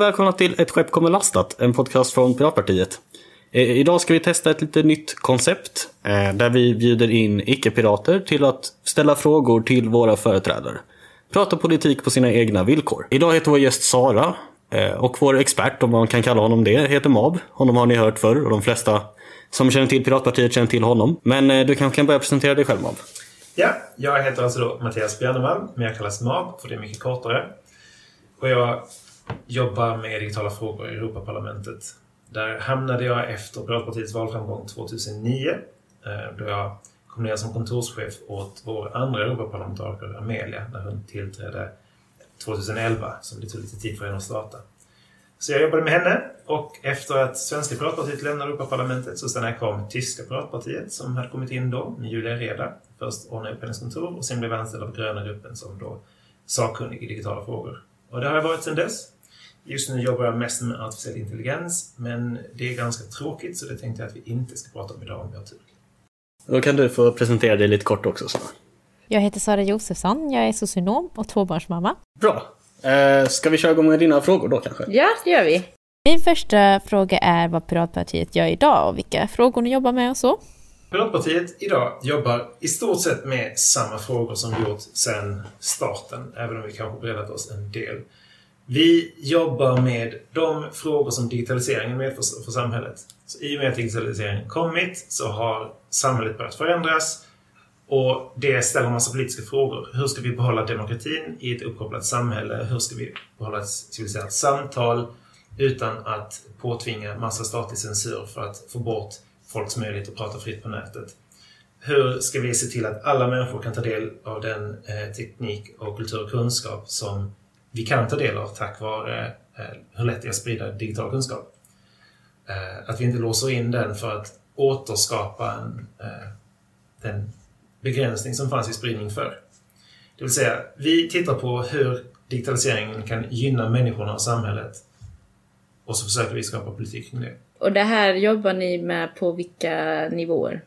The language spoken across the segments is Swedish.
Och välkomna till Ett skepp kommer lastat, en podcast från Piratpartiet. Eh, idag ska vi testa ett lite nytt koncept eh, där vi bjuder in icke-pirater till att ställa frågor till våra företrädare. Prata politik på sina egna villkor. Idag heter vår gäst Sara eh, och vår expert, om man kan kalla honom det, heter Mab. Honom har ni hört förr och de flesta som känner till Piratpartiet känner till honom. Men du kanske kan börja presentera dig själv Mab? Ja, jag heter alltså då Mattias Bjernevall, men jag kallas Mab för det är mycket kortare. Och jag jobbar med digitala frågor i Europaparlamentet. Där hamnade jag efter Piratpartiets valframgång 2009 eh, då jag kom ner som kontorschef åt vår andra Europaparlamentariker Amelia när hon tillträdde 2011, som det tog lite tid för henne att starta. Så jag jobbade med henne och efter att Svenska Piratpartiet lämnade Europaparlamentet så stannade jag kvar med Tyska Piratpartiet som hade kommit in då med Julia Reda. Först ordnade upp hennes kontor och sen blev jag anställd av Gröna gruppen som då sakkunnig i digitala frågor. Och det har jag varit sedan dess. Just nu jobbar jag mest med artificiell intelligens, men det är ganska tråkigt så det tänkte jag att vi inte ska prata om idag om vi har tur. Då kan du få presentera dig lite kort också. Sara. Jag heter Sara Josefsson, jag är socionom och tvåbarnsmamma. Bra. Eh, ska vi köra igång med dina frågor då kanske? Ja, det gör vi. Min första fråga är vad Piratpartiet gör idag och vilka frågor ni jobbar med och så. Piratpartiet idag jobbar i stort sett med samma frågor som vi gjort sedan starten, även om vi kanske breddat oss en del. Vi jobbar med de frågor som digitaliseringen medför för samhället. Så I och med att digitaliseringen kommit så har samhället börjat förändras och det ställer en massa politiska frågor. Hur ska vi behålla demokratin i ett uppkopplat samhälle? Hur ska vi behålla ett civiliserat samtal utan att påtvinga massa statlig censur för att få bort folks möjlighet att prata fritt på nätet? Hur ska vi se till att alla människor kan ta del av den eh, teknik och kultur och kunskap som vi kan ta del av tack vare eh, hur lätt det är att sprida digital kunskap? Eh, att vi inte låser in den för att återskapa en, eh, den begränsning som fanns i spridning förr. Det vill säga, vi tittar på hur digitaliseringen kan gynna människorna och samhället och så försöker vi skapa politik kring det. Och det här jobbar ni med på vilka nivåer?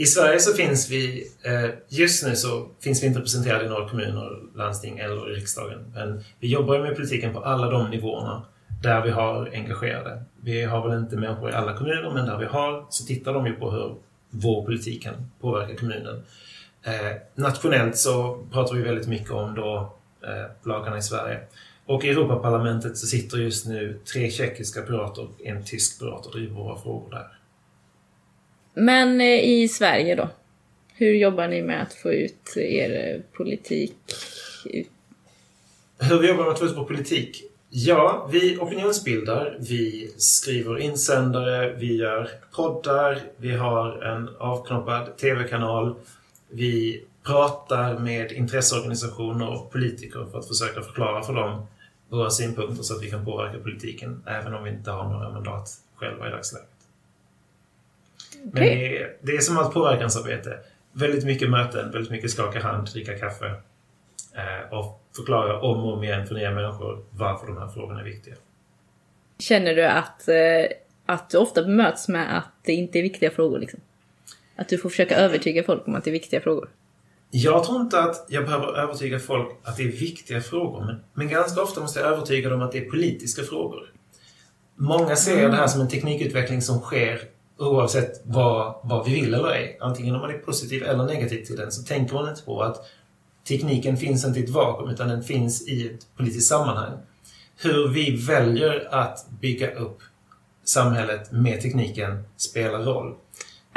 I Sverige så finns vi, eh, just nu så finns vi inte representerade i några kommuner, landsting eller i riksdagen. Men vi jobbar med politiken på alla de nivåerna där vi har engagerade. Vi har väl inte människor i alla kommuner, men där vi har så tittar de ju på hur vår politik kan påverka kommunen. Eh, nationellt så pratar vi väldigt mycket om då, eh, lagarna i Sverige. Och i Europaparlamentet så sitter just nu tre tjeckiska pirater och en tysk pirat och driver våra frågor där. Men eh, i Sverige då? Hur jobbar ni med att få ut er eh, politik? Hur vi jobbar med att få ut vår politik? Ja, vi opinionsbildar, vi skriver insändare, vi gör poddar, vi har en avknoppad TV-kanal, vi pratar med intresseorganisationer och politiker för att försöka förklara för dem våra synpunkter så att vi kan påverka politiken även om vi inte har några mandat själva i dagsläget. Okay. Men det är, det är som allt påverkansarbete. Väldigt mycket möten, väldigt mycket skaka hand, dricka kaffe eh, och förklara om och om igen för nya människor varför de här frågorna är viktiga. Känner du att, eh, att du ofta bemöts med att det inte är viktiga frågor? Liksom? Att du får försöka övertyga folk om att det är viktiga frågor? Jag tror inte att jag behöver övertyga folk att det är viktiga frågor, men, men ganska ofta måste jag övertyga dem att det är politiska frågor. Många ser mm. det här som en teknikutveckling som sker oavsett vad, vad vi vill eller ej. Antingen om man är positiv eller negativ till den så tänker man inte på att tekniken finns inte i ett vakuum utan den finns i ett politiskt sammanhang. Hur vi väljer att bygga upp samhället med tekniken spelar roll.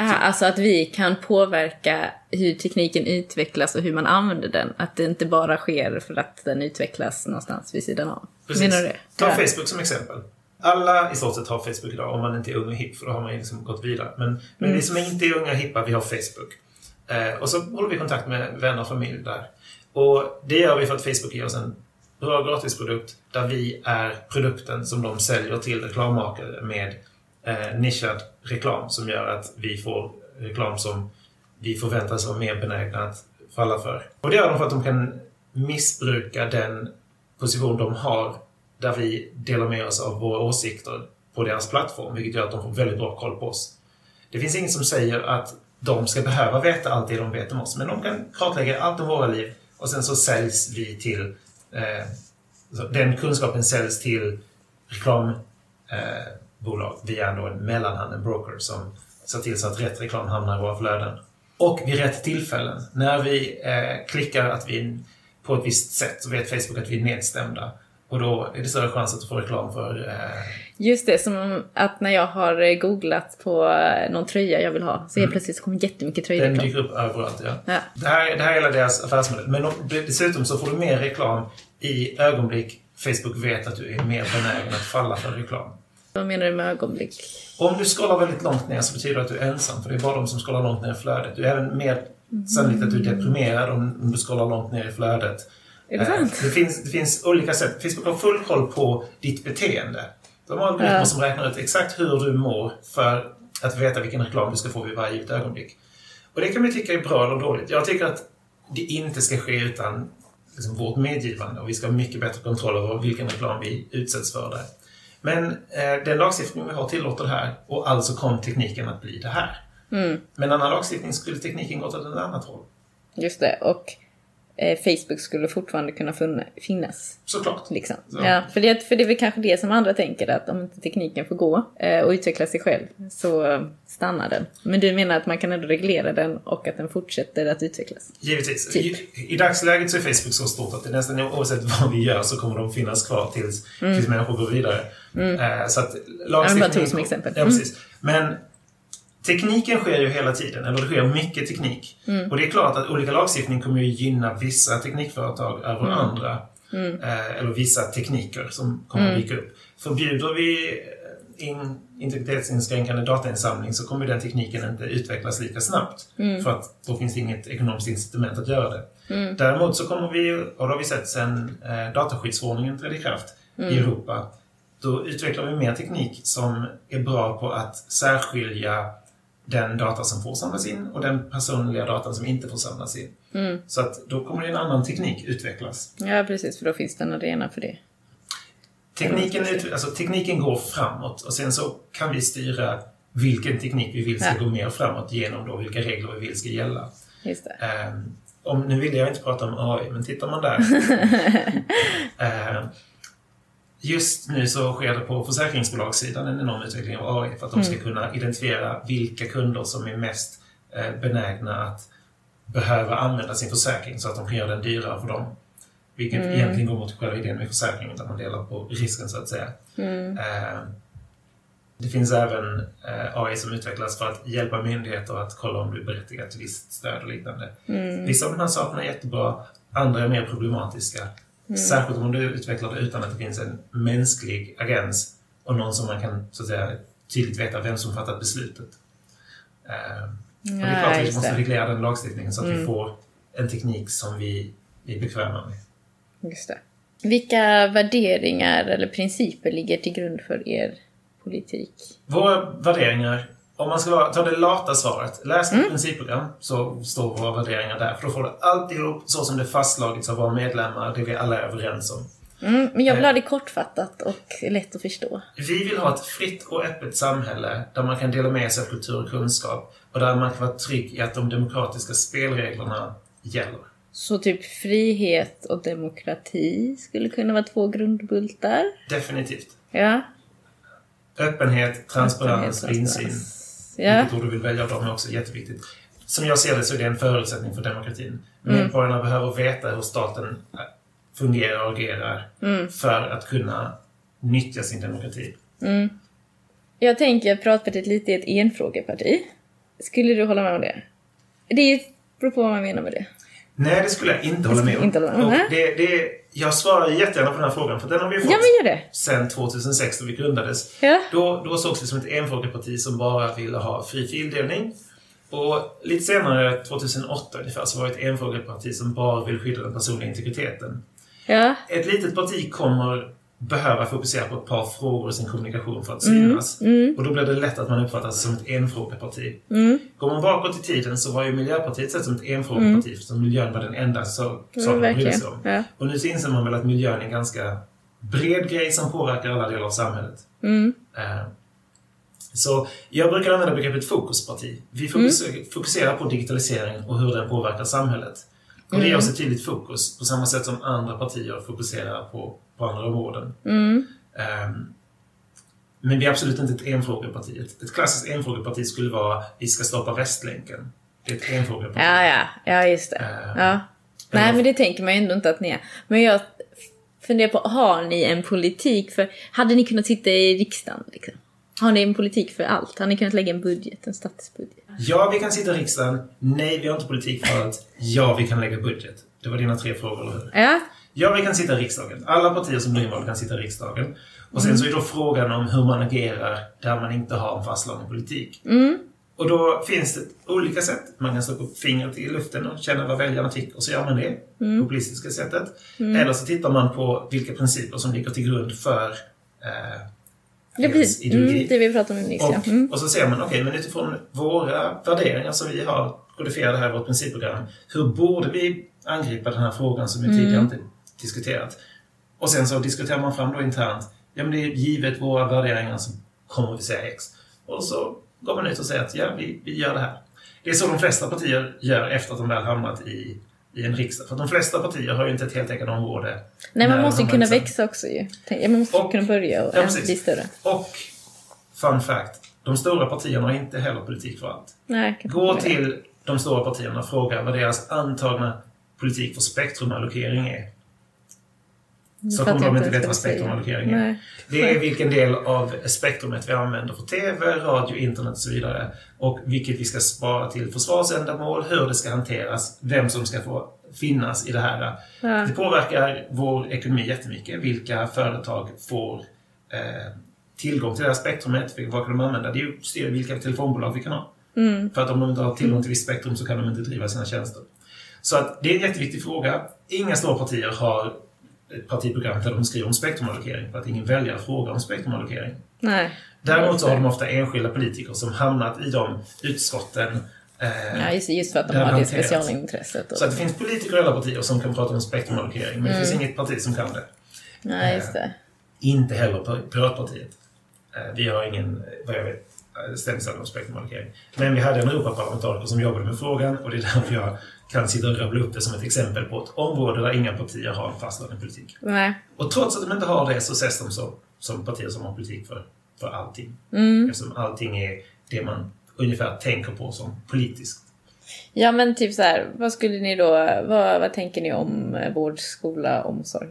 Aha, alltså att vi kan påverka hur tekniken utvecklas och hur man använder den. Att det inte bara sker för att den utvecklas någonstans vid sidan av. Precis. Menar du det? Ta. Facebook som exempel. Alla i stort sett har Facebook idag om man inte är ung och hipp för då har man liksom gått vidare. Men, men mm. vi som inte är unga och hippa, vi har Facebook. Eh, och så håller vi kontakt med vänner och familj där. Och det gör vi för att Facebook ger oss en bra gratisprodukt där vi är produkten som de säljer till reklammakare med eh, nischad reklam som gör att vi får reklam som vi förväntas vara mer benägna att falla för. Och det gör de för att de kan missbruka den position de har där vi delar med oss av våra åsikter på deras plattform, vilket gör att de får väldigt bra koll på oss. Det finns inget som säger att de ska behöva veta allt det de vet om oss, men de kan kartlägga allt om våra liv och sen så säljs vi till eh, den kunskapen säljs till reklambolag eh, via en mellanhand, en broker, som ser till så att rätt reklam hamnar i våra flöden. Och vid rätt tillfällen, när vi eh, klickar att vi på ett visst sätt så vet Facebook att vi är nedstämda. Och då är det större chans att du får reklam för... Eh, Just det, som att när jag har eh, googlat på eh, någon tröja jag vill ha så helt plötsligt kommer jättemycket den tröjreklam. dyker upp överallt. Ja. Ja. Det, här, det här är hela deras affärsmodell. Men de, dessutom så får du mer reklam i ögonblick Facebook vet att du är mer benägen att falla för reklam. Vad menar du med ögonblick? Om du scrollar väldigt långt ner så betyder det att du är ensam, för det är bara de som scrollar långt ner i flödet. Du är även mer sannolikt att du är deprimerad om, om du scrollar långt ner i flödet. Är det Eh, sant? Det finns, det finns olika sätt. Facebook har full koll på ditt beteende. De har algoritmer Ja. som räknar ut exakt hur du mår för att veta vilken reklam du ska få vid varje givet ögonblick. Och det kan vi tycka är bra eller dåligt. Jag tycker att det inte ska ske utan liksom, vårt medgivande och vi ska ha mycket bättre kontroll över vilken reklam vi utsätts för där. Men eh, den lagstiftning vi har tillåter det här och alltså kom tekniken att bli det här. Mm, Med en annan lagstiftning skulle tekniken gått åt ett annat håll. just det. Och Facebook skulle fortfarande kunna finnas. Såklart. Liksom. Så. Ja, för, det, för det är väl kanske det som andra tänker, att om inte tekniken får gå eh, och utveckla sig själv så eh, stannar den. Men du menar att man kan ändå reglera den och att den fortsätter att utvecklas? Givetvis. Typ. I, I dagsläget så är Facebook så stort att det nästan oavsett vad vi gör så kommer de finnas kvar tills, tills människor går vidare. Eh, så att Mm. Jag bara tog som exempel. Ja, Mm. precis. Men tekniken sker ju hela tiden, eller det sker mycket teknik. Mm. Och det är klart att olika lagstiftning kommer ju gynna vissa teknikföretag över Mm. andra. Eh, eller vissa tekniker som kommer Mm. att dyka upp. Förbjuder vi eh, in, integritetsinskränkande datainsamling så kommer den tekniken inte utvecklas lika snabbt. Mm. För att då finns det inget ekonomiskt incitament att göra det. Däremot så kommer vi, och det har vi sett sedan eh, dataskyddsförordningen trädde i kraft i Europa, då utvecklar vi mer teknik som är bra på att särskilja den data som får samlas in och den personliga datan som inte får samlas in. Så att då kommer en annan teknik utvecklas. Ja, precis, för då finns det en arena för det. Tekniken, ut, alltså, tekniken går framåt och sen så kan vi styra vilken teknik vi vill ska Ja. gå mer framåt genom då vilka regler vi vill ska gälla. Just det. Ehm, om, nu vill jag inte prata om AI, men tittar man där. Ehm, just nu så sker det på försäkringsbolagssidan en enorm utveckling av AI för att de ska kunna identifiera vilka kunder som är mest eh, benägna att behöva använda sin försäkring så att de kan göra den dyrare för dem. Vilket egentligen går mot själva idén med försäkringen, där man delar på risken så att säga. Ehm, det finns även eh, AI som utvecklas för att hjälpa myndigheter att kolla om du är berättigad till visst stöd och liknande. Vissa av de här sakerna är jättebra, andra är mer problematiska. Särskilt om du utvecklar det utan att det finns en mänsklig agens och någon som man kan så att säga, tydligt veta vem som fattat beslutet. Eh, och det är klart att vi måste det. reglera den lagstiftningen så att vi får en teknik som vi, vi är bekväma med. Just det. Vilka värderingar eller principer ligger till grund för er politik? Våra värderingar, om man ska ta det lata svaret. Läs ett principprogram så står våra värderingar där. För då får du alltihop så som det fastslagits av våra medlemmar, det vi alla är överens om. Mm, men jag vill ha det kortfattat och lätt att förstå. Vi vill ha ett fritt och öppet samhälle där man kan dela med sig av kultur och kunskap och där man kan vara trygg i att de demokratiska spelreglerna gäller. Så typ frihet och demokrati skulle kunna vara två grundbultar. Definitivt. Ja. Öppenhet, transparens och insyn. Ja. Vilket ord du vill välja av dem är också jätteviktigt. Som jag ser det så är det en förutsättning för demokratin. Mm. Medborgarna behöver veta hur staten fungerar och agerar Mm. för att kunna nyttja sin demokrati. Jag tänker att Pratpartiet lite är ett enfrågeparti. Skulle du hålla med om det? Det beror på vad man menar med det. Nej, det skulle jag inte hålla med om. Inte hålla med Och det, det, jag svarar jättegärna på den här frågan, för den har vi fått Ja, men gör det. sedan 2006 då vi grundades. Ja. Då, då sågs vi som ett enfrågeparti som bara ville ha fri fildelning. Och lite senare, 2008 ungefär, så var det ett enfrågeparti som bara vill skydda den personliga integriteten. Ja. Ett litet parti kommer behöva fokusera på ett par frågor i sin kommunikation för att Mm. synas. Och då blir det lätt att man uppfattas som ett enfrågeparti. Mm. Går man bakåt i tiden så var ju Miljöpartiet sett som ett enfrågeparti, för miljön var den enda så, saken man brydde sig om. Ja. Och nu så inser man väl att miljön är en ganska bred grej som påverkar alla delar av samhället. Mm. Eh, Så jag brukar använda begreppet fokusparti. Vi fokus- fokuserar på digitalisering och hur den påverkar samhället. Och det ger oss ett tydligt fokus på samma sätt som andra partier fokuserar på, på andra områden. Mm. Ehm, men vi är absolut inte ett enfrågeparti. Ett, ett klassiskt enfrågeparti skulle vara vi ska stoppa Västlänken. Det är ett enfrågeparti. Ja, ja, ja just det. Eh, Ja. Nej, men det tänker man ju ändå inte att ni är. Men jag funderar på, har ni en politik för... Hade ni kunnat sitta i riksdagen? Liksom? Har ni en politik för allt? Har ni kunnat lägga en budget, en statsbudget? Ja, vi kan sitta i riksdagen. Nej, vi har inte politik för allt. Ja, vi kan lägga budget. Det var dina tre frågor, eller hur? Ja, Ja, vi kan sitta i riksdagen. Alla partier som blir invalda kan sitta i riksdagen. Och sen så är då frågan om hur man agerar där man inte har en fastslagen politik. Och då finns det olika sätt. Man kan stoppa upp fingret i luften och känna vad väljarna tycker och så gör man det. Populistiska sättet. Eller så tittar man på vilka principer som ligger till grund för eh, det, ideologi. Mm, det vi pratade om nyss, ja. Och, Mm. och så ser man, okej, men utifrån våra värderingar som vi har kodifierade här i vårt principprogram. Hur borde vi angripa den här frågan som vi Mm. tidigare inte diskuterat? Och sen så diskuterar man fram då internt, ja men det är givet våra värderingar så kommer vi säga X. Och så går man ut och säger att ja, vi, vi gör det här. Det är så de flesta partier gör efter att de väl hamnat i, i en riksdag. För de flesta partier har ju inte ett heltäckande område. Nej, man måste ju kunna växa också ju. Man måste Och- kunna börja och Ja, bli större. Och, fun fact, de stora partierna har inte heller politik för allt. Nej, Gå till de stora partierna och fråga vad deras antagna politik för spektrumallokering är. Så kommer de inte veta vad spektrumallokering är. Det är vilken del av spektrumet vi använder för TV, radio, internet och så vidare. Och vilket vi ska spara till försvarsändamål, hur det ska hanteras, vem som ska få finnas i det här. Ja. Det påverkar vår ekonomi jättemycket. Vilka företag får eh, tillgång till det här spektrumet? Vad kan de använda? Det är ju styr vilka telefonbolag vi kan ha. Mm. För att om de inte har tillgång till visst spektrum så kan de inte driva sina tjänster. Så att det är en jätteviktig fråga. Inga stora partier har ett partiprogram där de skriver om spektrumallokering för att ingen väljare frågar om spektrumallokering. Nej. Däremot så har de ofta enskilda politiker som hamnat i de utskotten. Eh, Ja, just, just för att de har det specialintresset. Och... Så det finns politiker i alla partier som kan prata om spektrumallokering, men det Mm. finns inget parti som kan det. Nej, just det. Inte heller Piratpartiet. Eh, Vi har ingen, eh, vad jag vet, eh, ställningstagande om spektrumallokering. Men vi hade en Europaparlamentariker som jobbade med frågan och det är därför jag kan sitta och rabbla upp det som ett exempel på ett område där inga partier har en fastslagen politik. Nej. Och trots att de inte har det så ses de så, som partier som har politik för, för allting. Mm. Eftersom allting är det man ungefär tänker på som politiskt. Ja, men typ så här, vad skulle ni då, vad, vad tänker ni om eh, vård, skola, omsorg?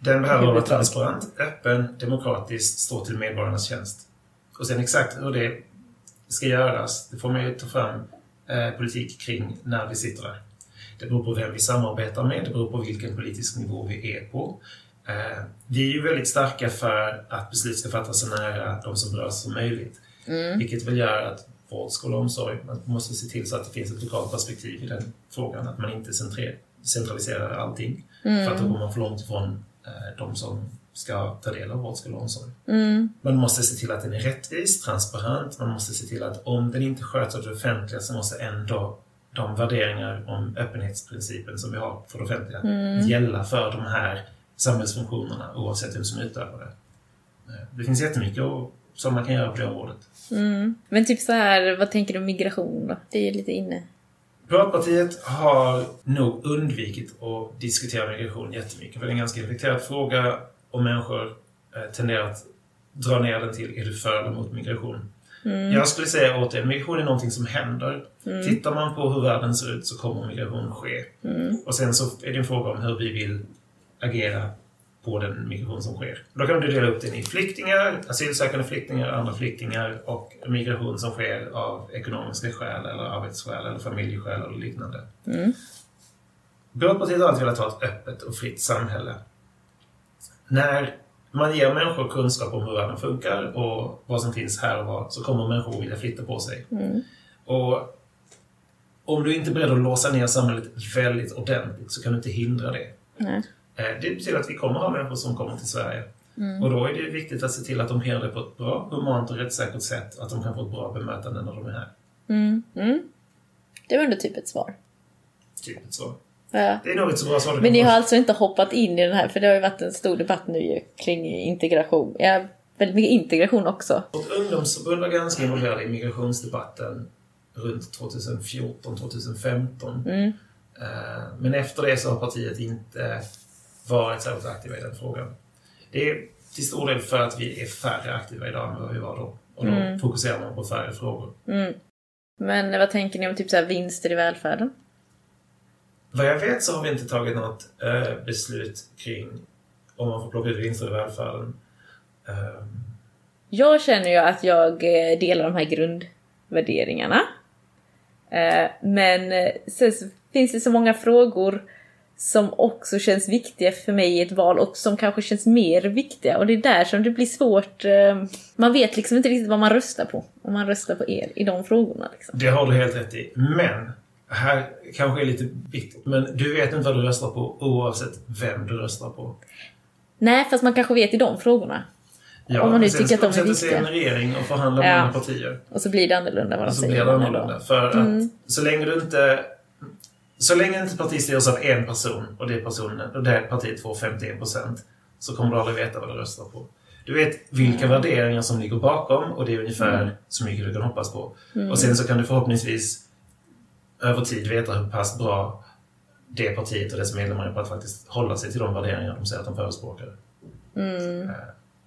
Den behöver vara transparent, öppen, demokratisk, stå till medborgarnas tjänst. Och sen exakt hur det ska göras, det får man ju ta fram politik kring när vi sitter där. Det beror på vem vi samarbetar med, det beror på vilken politisk nivå vi är på. Eh, vi är ju väldigt starka för att beslut ska fattas så nära de som berörs som möjligt. Vilket väl gör att vård, skola och omsorg, man måste se till så att det finns ett lokalt perspektiv i den frågan. Att man inte centraliserar allting. För att då går man för långt ifrån eh, de som ska ta del av vård, skola och omsorg. Man måste se till att den är rättvis, transparent. Man måste se till att om den inte sköts av det offentliga så måste ändå de värderingar om öppenhetsprincipen som vi har för det offentliga gälla för de här samhällsfunktionerna oavsett vem som utövar det. Eh, Det finns jättemycket som man kan göra på det området. Men typ så här, vad tänker du om migration då? Det är ju lite inne. Piratpartiet har nog undvikit att diskutera migration jättemycket. För det är en ganska infekterad fråga och människor eh, tenderar att dra ner den till är du för eller mot migration? Jag skulle säga återigen, migration är någonting som händer. Tittar man på hur världen ser ut så kommer migration ske. Och sen så är det en fråga om hur vi vill agera på den migration som sker. Då kan du dela upp den i flyktingar, asylsökande flyktingar, andra flyktingar och migration som sker av ekonomiska skäl eller arbetsskäl eller familjeskäl eller liknande. Piratpartiet har alltid velat ha ett öppet och fritt samhälle. När man ger människor kunskap om hur världen funkar och vad som finns här och var så kommer människor vilja flytta på sig. Och om du inte är beredd att låsa ner samhället väldigt ordentligt så kan du inte hindra det. Nej. Eh, Det betyder att vi kommer ha människor som kommer till Sverige. Och då är det viktigt att se till att de gör det på ett bra, humant och rättssäkert sätt. Att de kan få ett bra bemötande när de är här. Mm. Mm. Det var ändå typ ett svar. Typ ett så. Ja. Det är nog så bra svar Men ni har alltså inte hoppat in i den här, för det har ju varit en stor debatt nu ju kring integration. Ja, väldigt mycket integration också. Vårt ungdomsförbund var ganska involverade i migrationsdebatten runt 2014-2015. Eh, Men efter det så har partiet inte varit särskilt aktiva i den frågan. Det är till stor del för att vi är färre aktiva idag än vad vi var då. Och då Mm. fokuserar man på färre frågor. Men vad tänker ni om typ så vinster i välfärden? Vad jag vet så har vi inte tagit något eh, beslut kring om man får plocka ut vinster i välfärden. Eh, Jag känner ju att jag eh, delar de här grundvärderingarna. Eh, Men eh, sen så finns det så många frågor som också känns viktiga för mig i ett val och som kanske känns mer viktiga. Och det är där som det blir svårt. eh, Man vet liksom inte riktigt vad man röstar på. Om man röstar på er i de frågorna. Liksom. Det har du helt rätt i. Men, här kanske är lite bittert, men du vet inte vad du röstar på oavsett vem du röstar på. Nej, fast man kanske vet i de frågorna. Ja, Om man nu tycker att de är i en viktiga. regering och förhandla med Ja. andra partier. Och så blir det annorlunda vad de Och så säger. blir det annorlunda. För att Mm. så länge du inte... Så länge inte partiet styrs av en person och det, personen, och det partiet får 51 procent så kommer du aldrig veta vad du röstar på. Du vet vilka värderingar som ligger bakom och det är ungefär så mycket du kan hoppas på. Och sen så kan du förhoppningsvis över tid veta hur pass bra det partiet och dess medlemmar är på att faktiskt hålla sig till de värderingar de säger att de förespråkar. Eh,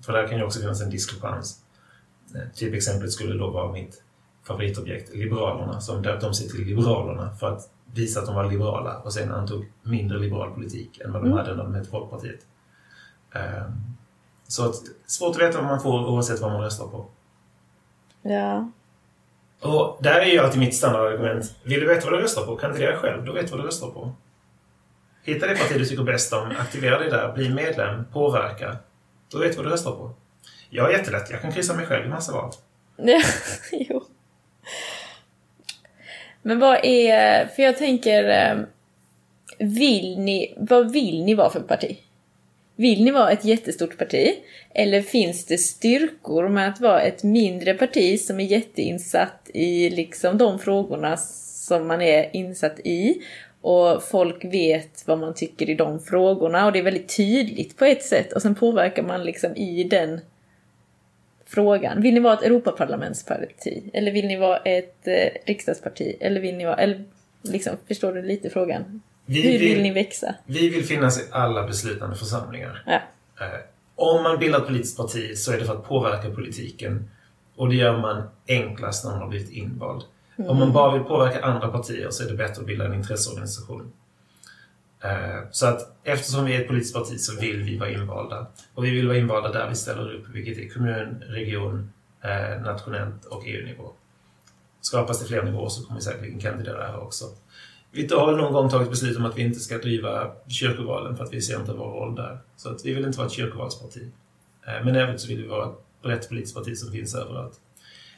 För där kan ju också finnas en diskrepans. Eh, Typexemplet skulle då vara mitt favoritobjekt, Liberalerna, som döpte om sig till Liberalerna för att visa att de var liberala och sen antog mindre liberal politik än vad de hade när de hette Folkpartiet. Eh, Så att, svårt att veta vad man får oavsett vad man röstar på. Ja. Och där är ju alltid mitt standardargument. Vill du veta vad du röstar på? Kandidera själv. Då vet du vad du röstar på. Hitta det parti du tycker bäst om, aktivera dig där, bli medlem, påverka. Då vet du vad du röstar på. Jag är jättelätt. Jag kan kryssa mig själv i massa val. Jo. Men vad är, för jag tänker, eh, vill ni, vad vill ni vara för parti? Vill ni vara ett jättestort parti? Eller finns det styrkor med att vara ett mindre parti som är jätteinsatt i liksom de frågorna som man är insatt i? Och folk vet vad man tycker i de frågorna och det är väldigt tydligt på ett sätt och sen påverkar man liksom i den frågan. Vill ni vara ett Europaparlamentsparti? Eller vill ni vara ett eh, riksdagsparti? Eller vill ni vara... Eller, liksom, förstår du lite frågan? Vi Hur vill vill- ni växa? Vi vill finnas i alla beslutande församlingar. Ja. Eh, Om man bildar ett politiskt parti så är det för att påverka politiken. Och det gör man enklast när man har blivit invald. Om man bara vill påverka andra partier så är det bättre att bilda en intresseorganisation. Eh, så att eftersom vi är ett politiskt parti så vill vi vara invalda. Och vi vill vara invalda där vi ställer upp, vilket är kommun, region, eh, nationellt och EU-nivå. Skapas det fler nivåer så kommer vi säkerligen kandidera här också. Vi har väl någon gång tagit beslut om att vi inte ska driva kyrkovalen för att vi ser inte vår roll där. Så att vi vill inte vara ett kyrkovalsparti. Eh, men även så vill vi vara brett politiskt parti som finns överallt.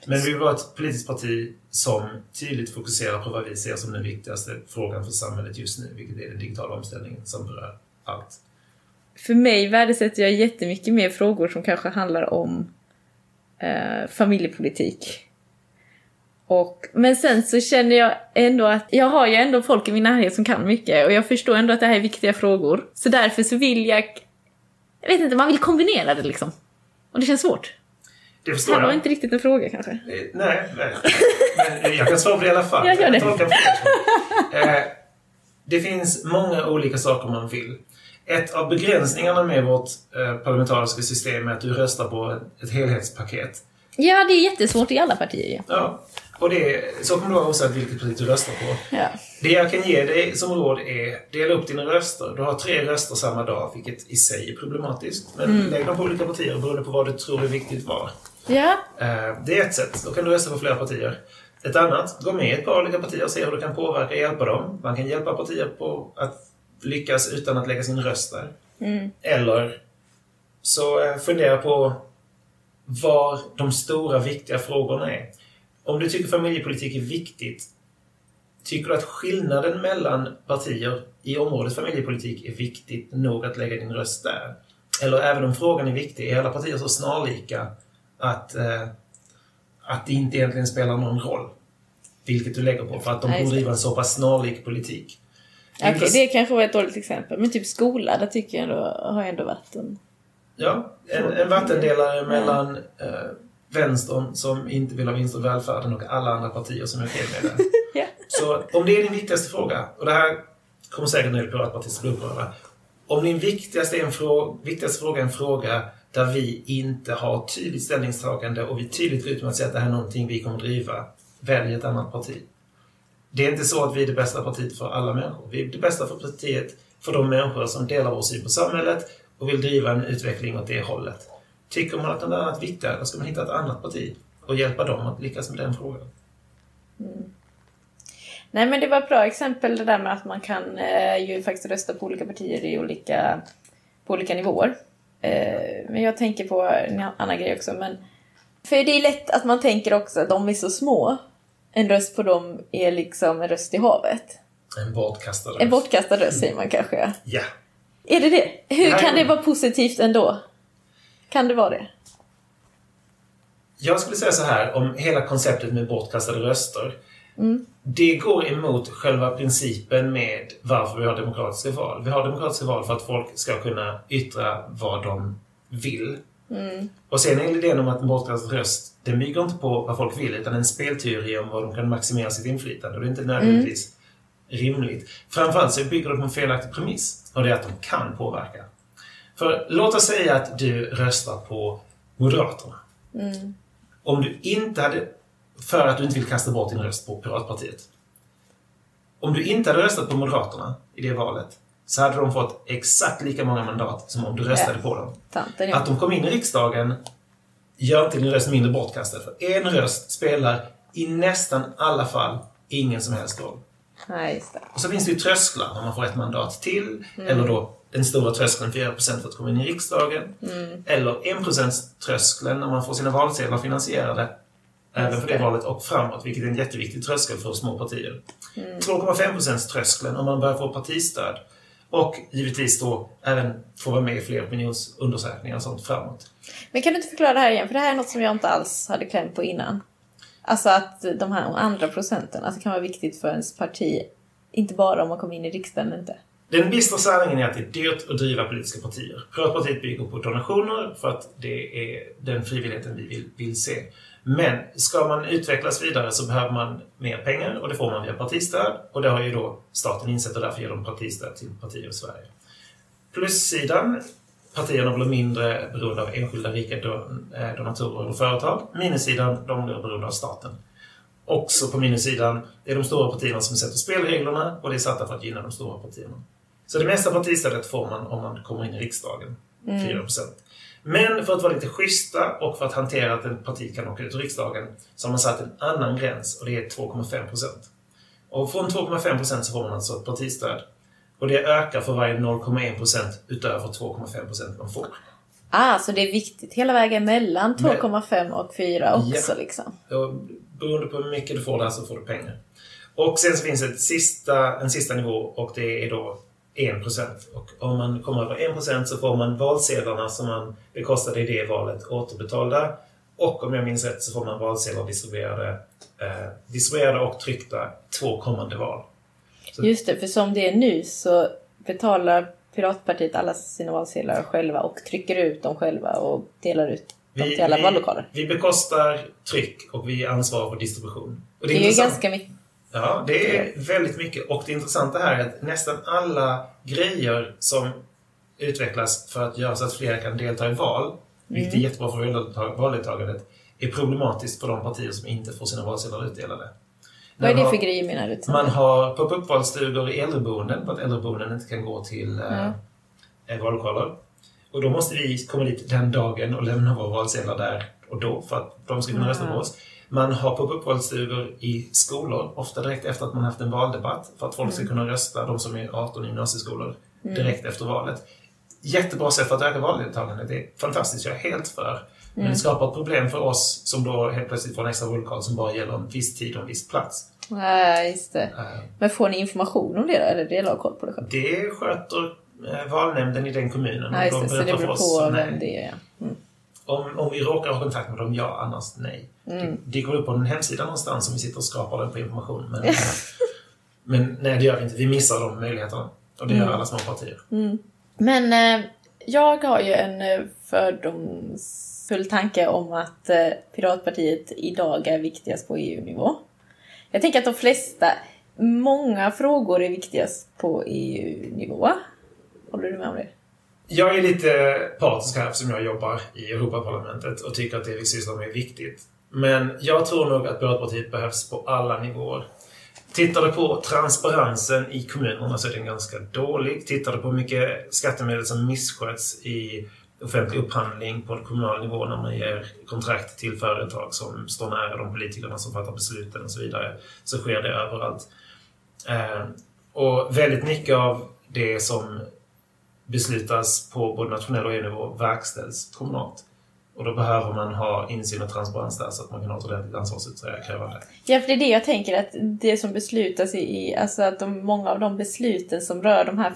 Men vi vill vara ett politiskt parti som tydligt fokuserar på vad vi ser som den viktigaste frågan för samhället just nu, vilket är den digitala omställningen som berör allt. För mig värdesätter jag jättemycket mer frågor som kanske handlar om eh, familjepolitik. Och, men sen så känner jag ändå att jag har ju ändå folk i min närhet som kan mycket och jag förstår ändå att det här är viktiga frågor. Så därför så vill jag... Jag vet inte, man vill kombinera det liksom. Och det känns svårt. Det Det förstår här var jag. inte riktigt en fråga kanske. Eh, Nej, nej. Men jag kan svara på det i alla fall. Jag gör det. fel. Eh, Det finns många olika saker man vill. Ett av begränsningarna med vårt eh, parlamentariska system är att du röstar på ett- helhetspaket. Ja, det är jättesvårt i alla partier ju. Ja. Och det, så kommer det vara oavsett vilket parti du röstar på. Ja. Det jag kan ge dig som råd är dela upp dina röster. Du har tre röster samma dag, vilket i sig är problematiskt. Men lägg dem på olika partier beroende på vad du tror är viktigt var. Ja. Eh, Det är ett sätt. Då kan du rösta på flera partier. Ett annat, gå med i ett par olika partier och se hur du kan påverka och hjälpa dem. Man kan hjälpa partier på att lyckas utan att lägga sin röst där. Eller så eh, fundera på var de stora viktiga frågorna är. Om du tycker familjepolitik är viktigt, tycker du att skillnaden mellan partier i området familjepolitik är viktigt nog att lägga din röst där? Eller även om frågan är viktig, är alla partier så snarlika att, eh, att det inte egentligen spelar någon roll vilket du lägger på för att de borde driva en så pass snarlik politik. Okej, Intress- det kanske var ett dåligt exempel. Men typ skola, där tycker jag ändå, har jag ändå varit en... Ja, en, en vattendelare mellan eh, vänstern som inte vill ha vinster i välfärden och alla andra partier som är okej med det. Så om det är din viktigaste fråga, och det här kommer säkert en del piratpartister bli upprörda. Om din viktigaste, är en fråga, viktigaste fråga är en fråga där vi inte har tydligt ställningstagande och vi tydligt går ut med att säga att det här är någonting vi kommer driva, välj ett annat parti. Det är inte så att vi är det bästa partiet för alla människor. Vi är det bästa för partiet för de människor som delar vår syn på samhället och vill driva en utveckling åt det hållet. Tycker man att något annat är viktigare, då ska man hitta ett annat parti och hjälpa dem att lyckas med den frågan. Nej men det var ett bra exempel det där med att man kan eh, ju faktiskt rösta på olika partier i olika, på olika nivåer. Eh, men jag tänker på en annan grej också. Men, för det är lätt att man tänker också att de är så små. En röst på dem är liksom en röst i havet. En bortkastad En röst. bortkastad röst säger man kanske. Ja. Är det det? Hur Nej. kan det vara positivt ändå? Kan det vara det? Jag skulle säga så här om hela konceptet med bortkastade röster. Mm. Det går emot själva principen med varför vi har demokratiska val. Vi har demokratiska val för att folk ska kunna yttra vad de vill. Mm. Och sen är idén om att en bortkastad röst, den bygger inte på vad folk vill utan en spelteori om vad de kan maximera sitt inflytande. Och det är inte nödvändigtvis rimligt. Framförallt så bygger det på en felaktig premiss. Och det är att de kan påverka. För låt oss säga att du röstar på Moderaterna. Mm. Om du inte hade... För att du inte vill kasta bort din röst på Piratpartiet. Om du inte hade röstat på Moderaterna i det valet så hade de fått exakt lika många mandat som om du röstade på dem. Tanten ja. Att de kom in i riksdagen gör inte din röst mindre bortkastad. För en röst spelar i nästan alla fall ingen som helst roll. Nej. Och så finns det ju trösklar när man får ett mandat till. Eller då den stora tröskeln 4% för att komma in i riksdagen. Eller 1%-tröskeln när man får sina valsedlar finansierade. Även för det valet och framåt, vilket är en jätteviktig tröskel för små partier. 2,5%-tröskeln om man börjar få partistöd. Och givetvis då även få vara med i fler opinionsundersökningar och sånt framåt. Men kan du inte förklara det här igen? För det här är något som jag inte alls hade kläm på innan. Alltså att de här andra procenten, att det kan vara viktigt för ens parti. Inte bara om man kommer in i riksdagen eller inte. Den bistra sanningen är att det är dyrt att driva politiska partier. Piratpartiet bygger på donationer för att det är den frivilligheten vi vill, vill se. Men ska man utvecklas vidare så behöver man mer pengar och det får man via partistöd. Och det har ju då staten insett och därför ger de partistöd till partier i Sverige. Plussidan, partierna blir mindre beroende av enskilda rika eh, donatorer eller företag. Minussidan, de blir beroende av staten. Också på minussidan, det är de stora partierna som sätter spelreglerna och det är satta för att gynna de stora partierna. Så det mesta partistödet får man om man kommer in i riksdagen. 4%. Men för att vara lite schyssta och för att hantera att ett parti kan åka ut ur riksdagen så har man satt en annan gräns och det är 2,5%. Och från 2,5% så får man alltså ett partistöd. Och det ökar för varje 0,1% utöver 2,5% man får. Ah, så det är viktigt hela vägen mellan 2,5 och 4 också Ja. liksom. Och beroende på hur mycket du får där så får du pengar. Och sen så finns ett sista, en sista nivå och det är då 1%. Och om man kommer över 1% så får man valsedlarna som man bekostade i det valet återbetalda. Och om jag minns rätt så får man valsedlar distribuerade, eh, distribuerade och tryckta två kommande val. Så- Just det, för som det är nu så betalar Piratpartiet alla sina valsedlar själva och trycker ut dem själva och delar ut dem till alla vallokaler. vi bekostar tryck och vi ansvarar för distribution. Och Det är ju intressant. ganska mycket. Ja, det är väldigt mycket. Och det intressanta här är att nästan alla grejer som utvecklas för att göra så att fler kan delta i val, vilket Mm. är jättebra för valdeltag- valdeltagandet, är problematiskt för de partier som inte får sina valsedlar utdelade. Vad är det för grejer menar du? Man har pop-up valstugor i äldreboenden för att äldreboenden inte kan gå till Ja. eh, vallokaler. Och då måste vi komma dit den dagen och lämna våra valsedlar där och då för att de ska kunna rösta på oss. Man har pop-up valstugor i skolor, ofta direkt efter att man haft en valdebatt för att folk ska kunna rösta, de som är 18 i gymnasieskolor, direkt efter valet. Jättebra sätt för att öka valdeltagandet. Det är fantastiskt, jag är helt för. Men det skapar ett problem för oss som då helt plötsligt får en extra vallokal som bara gäller en viss tid och en viss plats. Nej, just det. Eh, Men får ni information om det då? Eller det har koll på det själv? Det sköter eh, valnämnden i den kommunen. Ja, just De det. Så det beror oss, på nej. vem det är. ja. Mm. Om, om vi råkar ha kontakt med dem, ja. Annars nej. Mm. Det går upp på en hemsida någonstans som vi sitter och skrapar den på information. Men, men nej, det gör vi inte. Vi missar de möjligheterna. Och det Mm. gör alla små partier. Men eh, jag har ju en eh, fördomsfull tanke om att eh, Piratpartiet idag är viktigast på EU-nivå. Jag tänker att de flesta många frågor är viktigast på EU-nivå. Håller du med om det? Jag är lite partisk här eftersom jag jobbar i Europaparlamentet och tycker att det vi sysslar med är viktigt. Men jag tror nog att Piratpartiet behövs på alla nivåer. Tittar du på transparensen i kommunerna så är den ganska dålig. Tittar du på hur mycket skattemedel som missköts i offentlig upphandling på kommunal nivå när man ger kontrakt till företag som står nära de politikerna som fattar besluten och så vidare, så sker det överallt. Eh, och väldigt mycket av det som beslutas på både nationell och EU-nivå verkställs kommunalt. Och då behöver man ha insyn och transparens där så att man kan ha ett ordentligt ansvarsutkrävande. Ja, för det är det jag tänker att det som beslutas i, alltså att de, många av de besluten som rör de här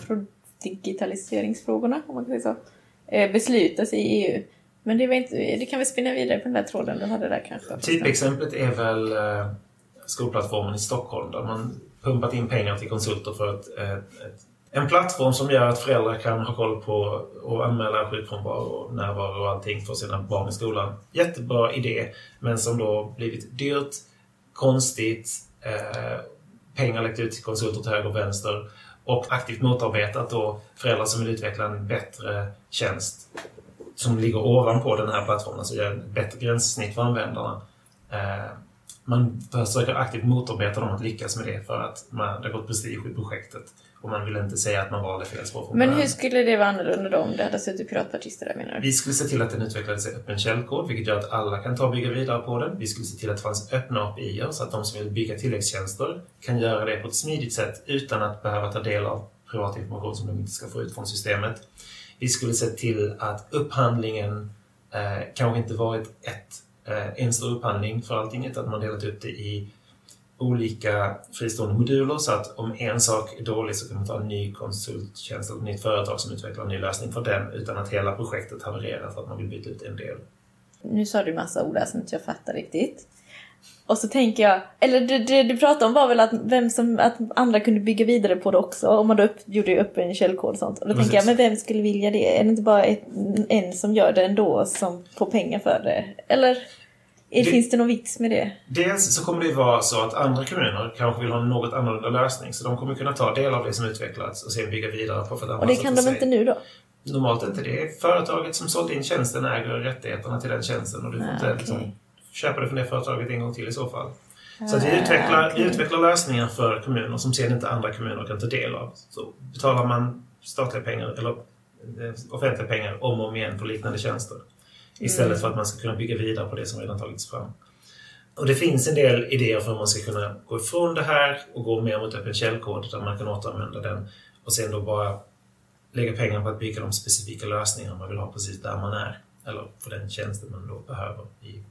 digitaliseringsfrågorna, om man kan säga så, eh, beslutas i EU. Men det, inte, det kan vi spinna vidare på den där tråden du hade där kanske. Typexemplet är väl eh, skolplattformen i Stockholm där man pumpat in pengar till konsulter för ett, ett, ett en plattform som gör att föräldrar kan ha koll på och anmäla sjukfrånvaro, närvaro och allting för sina barn i skolan. Jättebra idé, men som då blivit dyrt, konstigt, eh, pengar läckt ut till konsulter till höger och vänster och aktivt motarbetat då föräldrar som vill utveckla en bättre tjänst som ligger ovanpå den här plattformen, så gör ett bättre gränssnitt för användarna. Eh, man försöker aktivt motarbeta dem att lyckas med det för att man, det har gått prestige i projektet. Och man vill inte säga att man valde fel spår från Men hur skulle det vara annorlunda då om det hade suttit piratpartister där menar du? Vi skulle se till att den utvecklades i öppen källkod, vilket gör att alla kan ta och bygga vidare på den. Vi skulle se till att det fanns öppna API så att de som vill bygga tilläggstjänster kan göra det på ett smidigt sätt utan att behöva ta del av privat information som de inte ska få ut från systemet. Vi skulle se till att upphandlingen eh, kanske inte varit ett, Eh, en stor upphandling för allting, utan att man delat upp det i olika fristående moduler så att om en sak är dålig så kan man ta en ny konsulttjänst eller ett nytt företag som utvecklar en ny lösning för den utan att hela projektet havererar för att man vill byta ut en del. Nu sa du massa ord där som inte jag fattar riktigt. Och så tänker jag, eller det, det du pratade om var väl att, vem som, att andra kunde bygga vidare på det också om man då upp, gjorde upp en källkod och sånt. Och då Precis. tänker jag, men vem skulle vilja det? Är det inte bara ett, en som gör det ändå som får pengar för det? Eller? Det, Finns det någon vits med det? Dels så kommer det vara så att andra kommuner kanske vill ha en något annorlunda lösning. Så de kommer kunna ta del av det som utvecklats och sen bygga vidare på för att Och det kan de sig. inte nu då? Normalt inte. Det är företaget som sålde in tjänsten äger rättigheterna till den tjänsten och du får ah, inte okay. liksom, köpa det från det företaget en gång till i så fall. Så att vi, utvecklar, okay. vi utvecklar lösningar för kommuner som sen inte andra kommuner kan ta del av. Så betalar man statliga pengar eller eh, offentliga pengar om och om igen för liknande tjänster. Istället för att man ska kunna bygga vidare på det som redan tagits fram. Och det finns en del idéer för hur man ska kunna gå ifrån det här och gå mer mot öppen källkod där man kan återanvända den och sen då bara lägga pengar på att bygga de specifika lösningar man vill ha precis där man är. Eller för den tjänsten man då behöver i.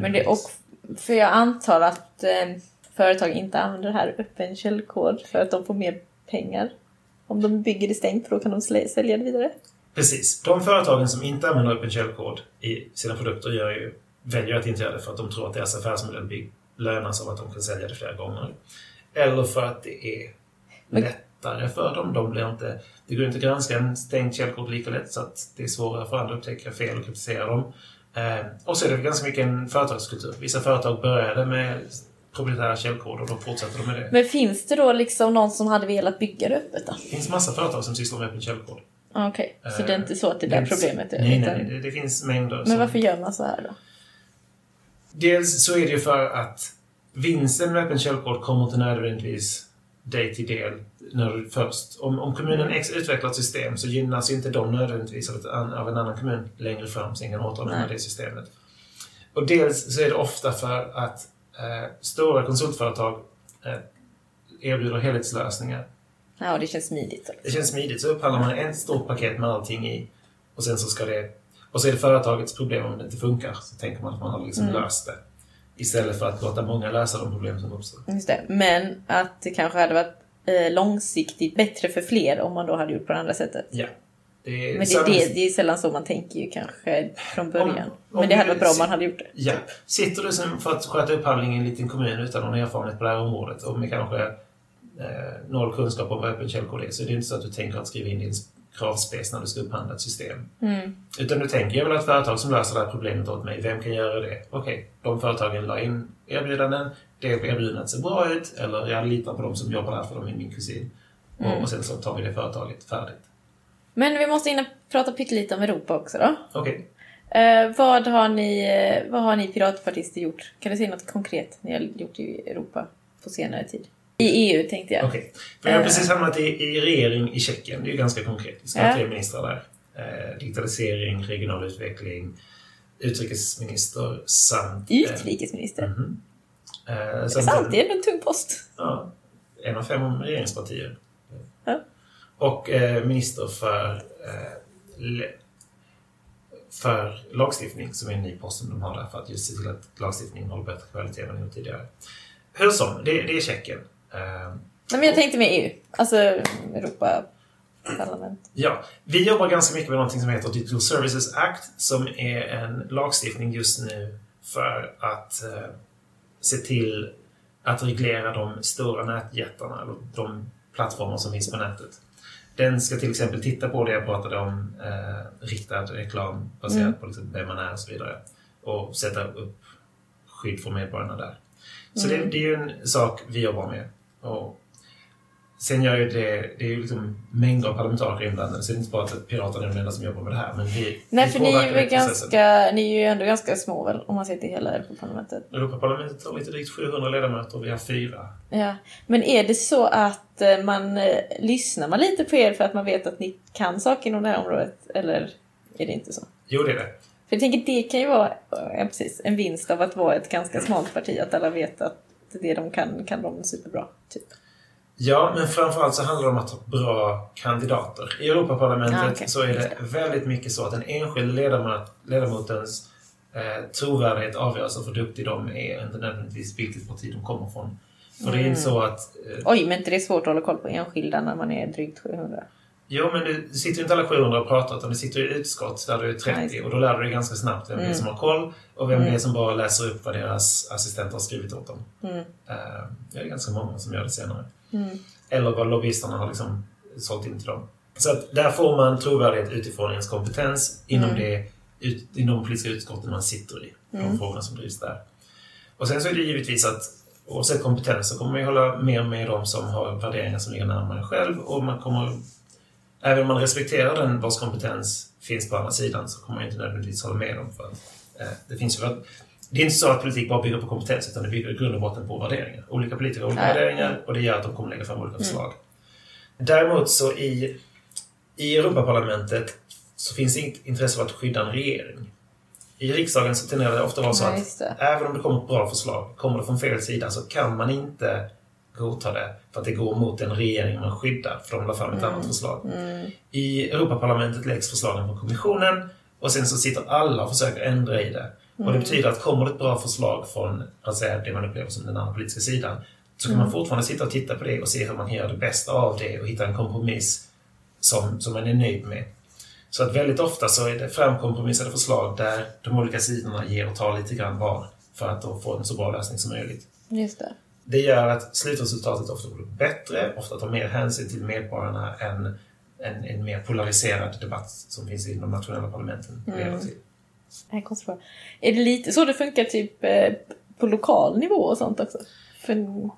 Men det, och, för jag antar att eh, företag inte använder det här öppen källkod för att de får mer pengar om de bygger det stängt då kan de sälja det vidare. Precis. De företagen som inte använder öppen källkod i sina produkter gör ju, väljer att inte göra det för att de tror att deras affärsmodell lönas av att de kan sälja det flera gånger. Eller för att det är lättare för dem. De blir inte, det går inte att granska en stängd källkod lika lätt så att det är svårare för andra att upptäcka fel och kritisera dem. Eh, och så är det ganska mycket en företagskultur. Vissa företag började med proprietära källkoder och då fortsätter de med det. Men finns det då liksom någon som hade velat bygga det öppet då? Det finns massa företag som sysslar med öppen källkod. Okej, okay. så det är inte så att det är där problemet är? Nej, nej, det, det finns mängder. Men som... varför gör man så här då? Dels så är det ju för att vinsten med öppen källkod kommer inte nödvändigtvis dig till del när först. Om, om kommunen X utvecklar ett system så gynnas inte de nödvändigtvis av, ett, av en annan kommun längre fram som kan återanvända det systemet. Och dels så är det ofta för att eh, stora konsultföretag eh, erbjuder helhetslösningar Ja, det känns smidigt. Det känns smidigt. Så upphandlar man ett stort paket med allting i och sen så ska det... Och så är det företagets problem om det inte funkar. Så tänker man att man har liksom mm. löst det. Istället för att låta många lösa de problem som uppstår. Just det. Men att det kanske hade varit eh, långsiktigt bättre för fler om man då hade gjort på det andra sättet. Ja. Det är, Men det, det, det är sällan så man tänker ju kanske från början. Om, om Men det hade varit bra om man hade gjort det. Ja. Sitter du som för att sköta upphandling i en liten kommun utan någon erfarenhet på det här området och med kanske eh, noll kunskap om vad öppen källkod är så det är inte så att du tänker att skriva in din kravspec när du ska upphandla ett system. Mm. Utan du tänker, jag vill ha ett företag som löser det här problemet åt mig. Vem kan göra det? Okej, de företagen la in erbjudanden. Det erbjudandet ser bra ut. Eller jag litar på de som jobbar där för de är min kusin. Mm. Och, och sen så tar vi det företaget färdigt. Men vi måste hinna prata pyttelite om Europa också då. Okej. Eh, vad, har ni, eh, vad har ni piratpartister gjort? Kan du säga något konkret ni har gjort i Europa på senare tid? I EU tänkte jag. Okej. För jag har Eh. precis hamnat i, i regering i Tjeckien. Det är ju ganska konkret. Vi ska ha tre ministrar där. Eh, digitalisering, regional utveckling, utrikesminister samt... eh, Utrikesminister. mhm. Eh, Det är sant, en- det är en tung post. Ja, en av fem regeringspartier. Ja. Och eh, minister för, eh, för lagstiftning, som är en ny post som de har där för att just se till att lagstiftningen håller bättre kvalitet än den gjort tidigare. Hur som, det, det är Tjeckien. Eh, Nej, men jag tänkte med EU. Alltså Europa parlament. Ja, vi jobbar ganska mycket med någonting som heter Digital Services Act som är en lagstiftning just nu för att eh, se till att reglera de stora nätjättarna, eller de plattformar som finns på nätet. Den ska till exempel titta på det jag pratade om, eh, riktad reklam baserat Mm. på liksom vem man är och så vidare. Och sätta upp skydd för medborgarna där. Så Mm. det, det är ju en sak vi jobbar med. Och sen gör ju det, det är ju liksom mängder av parlamentariker inblandade, så det är inte bara att Piraterna är de enda som jobbar med det här. Men vi, Nej, vi för ni är, ganska, ni är ju ändå ganska små väl, om man ser till hela Europaparlamentet. Europaparlamentet har lite drygt 700 ledamöter och vi har fyra. Ja. Men är det så att eh, man eh, lyssnar man lite på er för att man vet att ni kan saker inom det här området? Eller är det inte så? Jo, det är det. För jag tänker det kan ju vara ja, precis, en vinst av att vara ett ganska smalt parti, att alla vet att det de kan, kan de superbra. Typ. Ja, men framförallt så handlar det om att ha bra kandidater. I Europaparlamentet Ja, okej. så är det väldigt mycket så att den enskilda ledamot, ledamotens eh, trovärdighet avgörs av hur duktig de är, inte nödvändigtvis vilket parti de kommer från. För det är Mm. inte så att... Eh, Oj, men inte det är svårt att hålla koll på enskilda när man är drygt 700? Jo, men du sitter ju inte alla 700 och pratar, utan du sitter i utskott där du är 30 Nej. och då lär du dig ganska snabbt vem det är Mm. som har koll och vem det är Mm. som bara läser upp vad deras assistenter har skrivit åt dem. Mm. Eh, det är ganska många som gör det senare. Mm. Eller vad lobbyisterna har liksom sålt in till dem. Så att där får man trovärdighet utifrån ens kompetens inom, Mm. det, ut, inom de politiska utskotten man sitter i. De Mm. frågorna som drivs där. Och sen så är det givetvis att oavsett kompetens så kommer man ju hålla mer med de som har värderingar som ligger närmare själv och man kommer Även om man respekterar den vars kompetens finns på andra sidan så kommer man inte nödvändigtvis hålla med dem. För eh, det, finns ju, det är inte så att politik bara bygger på kompetens utan det bygger i grund och botten på värderingar. Olika politiker har olika värderingar och det gör att de kommer lägga fram olika förslag. Däremot så i, i Europaparlamentet så finns inget intresse av att skydda en regering. I riksdagen så tenderar det ofta vara så att det. även om det kommer ett bra förslag, kommer det från fel sida så kan man inte godta det för att det går mot den regering man skyddar, för de la fram ett annat förslag. Mm. I Europaparlamentet läggs förslagen på kommissionen och sen så sitter alla och försöker ändra i det. Och Mm. det betyder att kommer det ett bra förslag från säga, det man upplever som den andra politiska sidan så kan Mm. man fortfarande sitta och titta på det och se hur man göra det bästa av det och hitta en kompromiss som, som man är nöjd med. Så att väldigt ofta så är det framkompromissade förslag där de olika sidorna ger och tar lite grann var för att då få en så bra lösning som möjligt. Just det. Det gör att slutresultatet ofta blir bättre, ofta tar mer hänsyn till medborgarna än en, en mer polariserad debatt som finns i de nationella parlamenten leder Mm. till. Det här är konstigt fråga. Är det lite så det funkar typ eh, på lokal nivå och sånt också? För,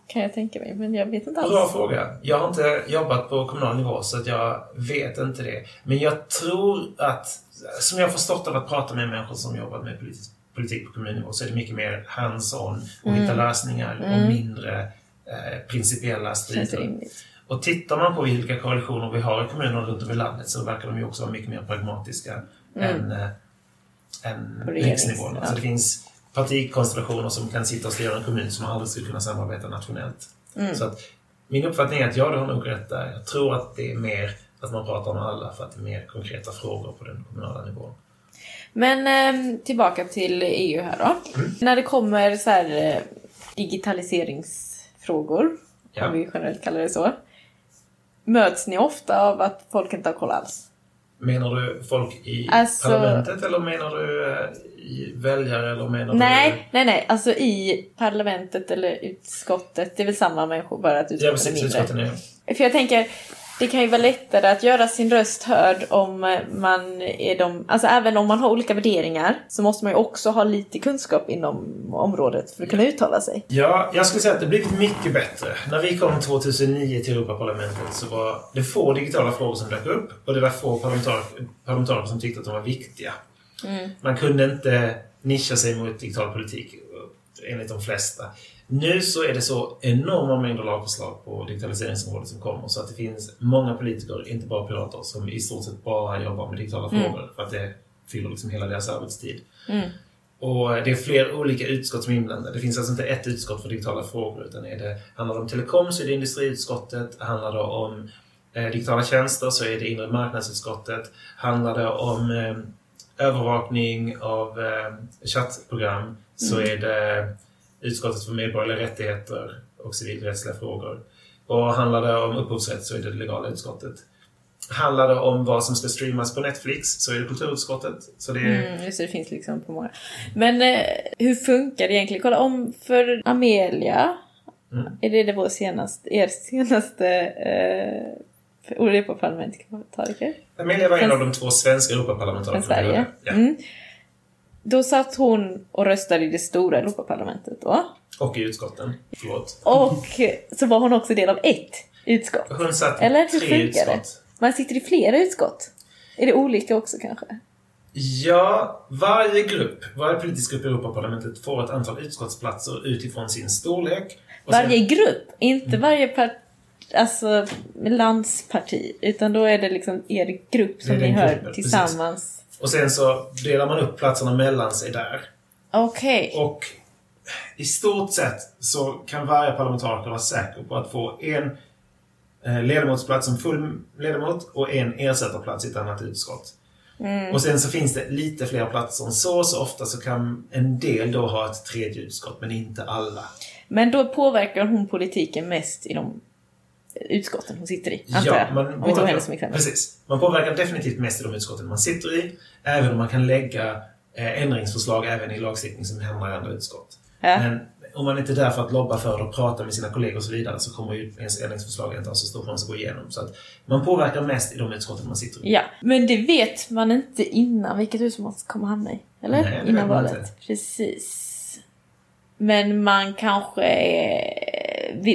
kan jag tänka mig, men jag vet inte alls. Bra fråga. Jag har inte jobbat på kommunal nivå så att jag vet inte det. Men jag tror att, som jag har förstått av att prata med människor som jobbat med politisk, politik på kommunnivå så är det mycket mer hands-on och Mm. hitta lösningar Mm. och mindre eh, principiella strider. Och tittar man på vilka koalitioner vi har i kommunerna runt om i landet så verkar de ju också vara mycket mer pragmatiska Mm. än, äh, än riksnivån. ja. Alltså det finns partikonstellationer som kan sitta och styra en kommun som aldrig skulle kunna samarbeta nationellt. Mm. Så att min uppfattning är att ja, du har nog rätt där. Jag tror att det är mer att man pratar med alla för att det är mer konkreta frågor på den kommunala nivån. Men ehm, tillbaka till EU här då. Mm. När det kommer så här eh, digitaliseringsfrågor, Ja. om vi generellt kallar det så. Möts ni ofta av att folk inte har koll alls? Menar du folk i Alltså- parlamentet eller menar du eh, väljare eller menar Nej, nej, nej. Alltså i parlamentet eller utskottet. Det är väl samma människor, bara att du... Ja, utskottet är precis. mindre. Utskotten är... För jag tänker, det kan ju vara lättare att göra sin röst hörd om eh, man är de... Alltså även om man har olika värderingar så måste man ju också ha lite kunskap inom området för att kunna uttala sig. Ja, jag skulle säga att det blivit mycket bättre. När vi kom 2009 till Europaparlamentet så var det få digitala frågor som dök upp och det var få parlamentariker, parlamentariker som tyckte att de var viktiga. Man kunde inte nischa sig mot digital politik enligt de flesta. Nu så är det så enorma mängder lagförslag på digitaliseringsområdet som kommer så att det finns många politiker, inte bara pirater, som i stort sett bara jobbar med digitala frågor för att det fyller liksom hela deras arbetstid. Och det är fler olika utskott som är inblandade. Det finns alltså inte ett utskott för digitala frågor utan är det, handlar det om telekom så är det industriutskottet. Handlar det om eh, digitala tjänster så är det inre marknadsutskottet. Handlar det om eh, övervakning av eh, chattprogram så är det utskottet för medborgerliga rättigheter och civilrättsliga frågor. Och handlar det om upphovsrätt så är det det legala utskottet. Handlar det om vad som ska streamas på Netflix så är det kulturutskottet. Så det är, Mm, just det, finns liksom på många. Men eh, hur funkar det egentligen? Kolla om för Amelia. Mm. Är det, det vår senaste, er senaste eh, Europaparlamentariker? Amelia var en Från- av de två svenska Från Europaparlamentarikerna. Sverige. Ja. Mm. Då satt hon och röstade i det stora Europaparlamentet då. Och i utskotten. Förlåt. Och så var hon också del av ett utskott. Hon satt i Eller hur tre funkar det? utskott. Man sitter i flera utskott. Är det olika också kanske? Ja, varje grupp, varje politisk grupp i Europaparlamentet får ett antal utskottsplatser utifrån sin storlek. Och sen- Varje grupp, Mm. inte varje part, alltså, landsparti. Utan då är det liksom er grupp som Det är ni den hör gruppen, tillsammans. Och sen så delar man upp platserna mellan sig där. Okej. Och i stort sett så kan varje parlamentariker vara säker på att få en eh, ledamotsplats som full ledamot och en ersättarplats i ett annat utskott. Mm. Och sen så finns det lite fler platser än så, så ofta så kan en del då ha ett tredje utskott, men inte alla. Men då påverkar hon politiken mest i de utskotten hon sitter i, antar jag. man Om vi tar påverkar- henne som exempel. Precis. Man påverkar definitivt mest i de utskotten man sitter i, även om man kan lägga eh, ändringsförslag även i lagstiftning som hamnar i andra utskott. Ja. Men om man inte är där för att lobba för och prata med sina kollegor och så vidare så kommer ju ens ändringsförslag inte ha så stor chans att gå igenom. Så att man påverkar mest i de utskotten man sitter i. Ja, men det vet man inte innan vilket hus man kommer hamna i. Eller? Nej, innan valet. Precis. Men man kanske...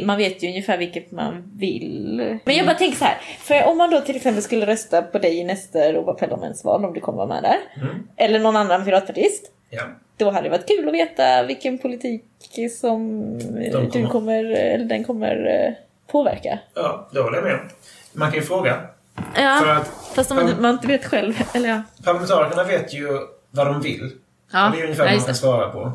Man vet ju ungefär vilket man vill. Men jag bara tänker så här. För om man då till exempel skulle rösta på dig i nästa Europaparlamentsval, om du kommer vara med där. Mm. Eller någon annan piratpartist. Ja. Då hade det varit kul att veta vilken politik som De du kommer- kommer, eller den kommer eh, påverka. ja, det håller jag med om. Man kan ju fråga. För Ja, att fast om man, man inte vet själv. Eller ja. parlamentarikerna vet ju vad de vill. Ja, och det är ungefär vad man kan svara på.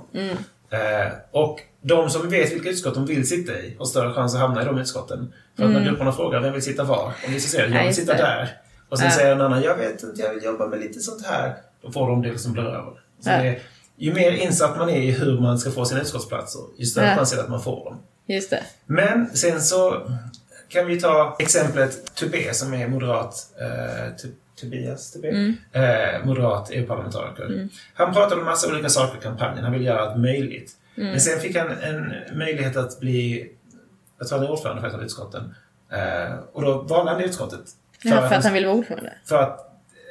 Eh, och de som vet vilka utskott de vill sitta i har större chans att hamna i de utskotten. För att när grupperna frågar vem vill sitta var, om vissa säger jag Mm. Ja, vill sitta där. Och sen Ja. säger en annan, jag vet inte, jag vill jobba med lite sånt här. Då får de det som blir över. Så Ja. det, ju mer insatt man är i hur man ska få sina utskottsplatser, ju större Ja. chans är det att man får dem. Just det. Men sen så kan vi ta exemplet Tobé som är moderat. Eh, Tobias Tobé? Mm. Eh, moderat EU-parlamentariker. Han pratade om massa olika saker i kampanjen. Han ville göra allt möjligt. Mm. Men sen fick han en möjlighet att bli, jag tror han är ordförande för ett av utskotten. Eh, och då valde han det utskottet. För, Ja, för att han vill vara ordförande. för att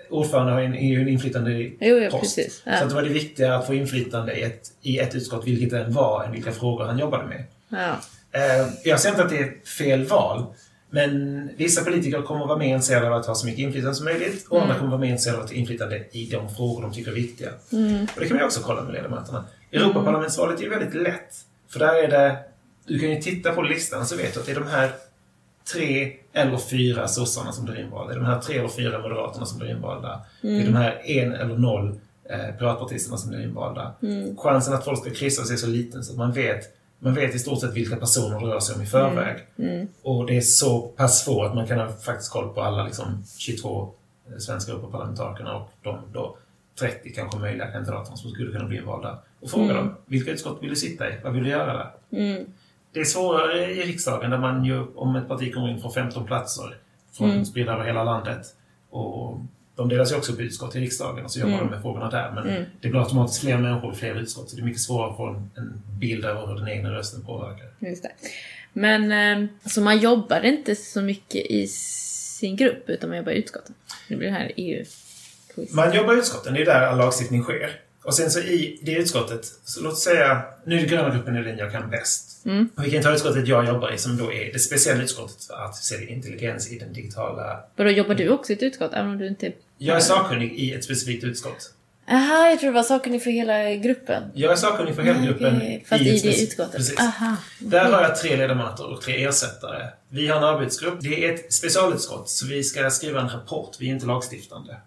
ordförande har en, är ju en inflytande Jo, jo, post. precis. Ja. Så att det var det viktiga att få inflytande i ett, i ett utskott, vilket det än var, än vilka frågor han jobbade med. Ja. Eh, Jag säger inte att det är fel val. Men vissa politiker kommer att vara mer intresserade av att ha så mycket inflytande som möjligt och andra kommer att vara mer intresserade av att ha inflytande i de frågor de tycker är viktiga. Och det kan vi också kolla med ledamöterna. Europaparlamentsvalet är ju väldigt lätt. För där är det... Du kan ju titta på listan så vet du att det är de här tre eller fyra sossarna som blir invalda. Det är de här tre eller fyra moderaterna som blir invalda. Det är de här en eller noll eh, piratpartisterna som blir invalda. Chansen att folk ska kryssa sig är så liten så att man vet, man vet i stort sett vilka personer det rör sig om i förväg. Och det är så pass få att man kan ha faktiskt koll på alla liksom, 22 eh, svenska Europaparlamentarikerna och de då 30 kanske möjliga kandidaterna som skulle kunna bli invalda. Och fråga dem, vilka utskott vill du sitta i? Vad vill du göra där? Det är svårare i riksdagen där man ju, om ett parti kommer in får 15 platser från spridda över hela landet. Och de delas ju också upp i utskott i riksdagen och så jobbar de med frågorna där. Men det blir automatiskt fler människor i fler utskott så det är mycket svårare att få en, bild över hur den egna rösten påverkar. Just det. Men eh, så man jobbar inte så mycket i sin grupp utan man jobbar i utskotten? Nu blir det här EU-quiz. Man jobbar i utskotten, det är där all lagstiftning sker. Och sen så i det utskottet, så låt säga, nu är det gröna gruppen är den jag kan bäst. Mm. Och vi kan ta utskottet jag jobbar i som då är det speciella utskottet för artificiell intelligens i den digitala... Vadå, jobbar du också i ett utskott även om du inte... Jag är sakkunnig i ett specifikt utskott. Aha, jag tror det var sakkunnig för hela gruppen. Jag är sakkunnig för hela Nej, gruppen. Fast i, ett det utskottet. Precis. Aha. Där har jag tre ledamöter och tre ersättare. Vi har en arbetsgrupp. Det är ett specialutskott, så vi ska skriva en rapport. Vi är inte lagstiftande.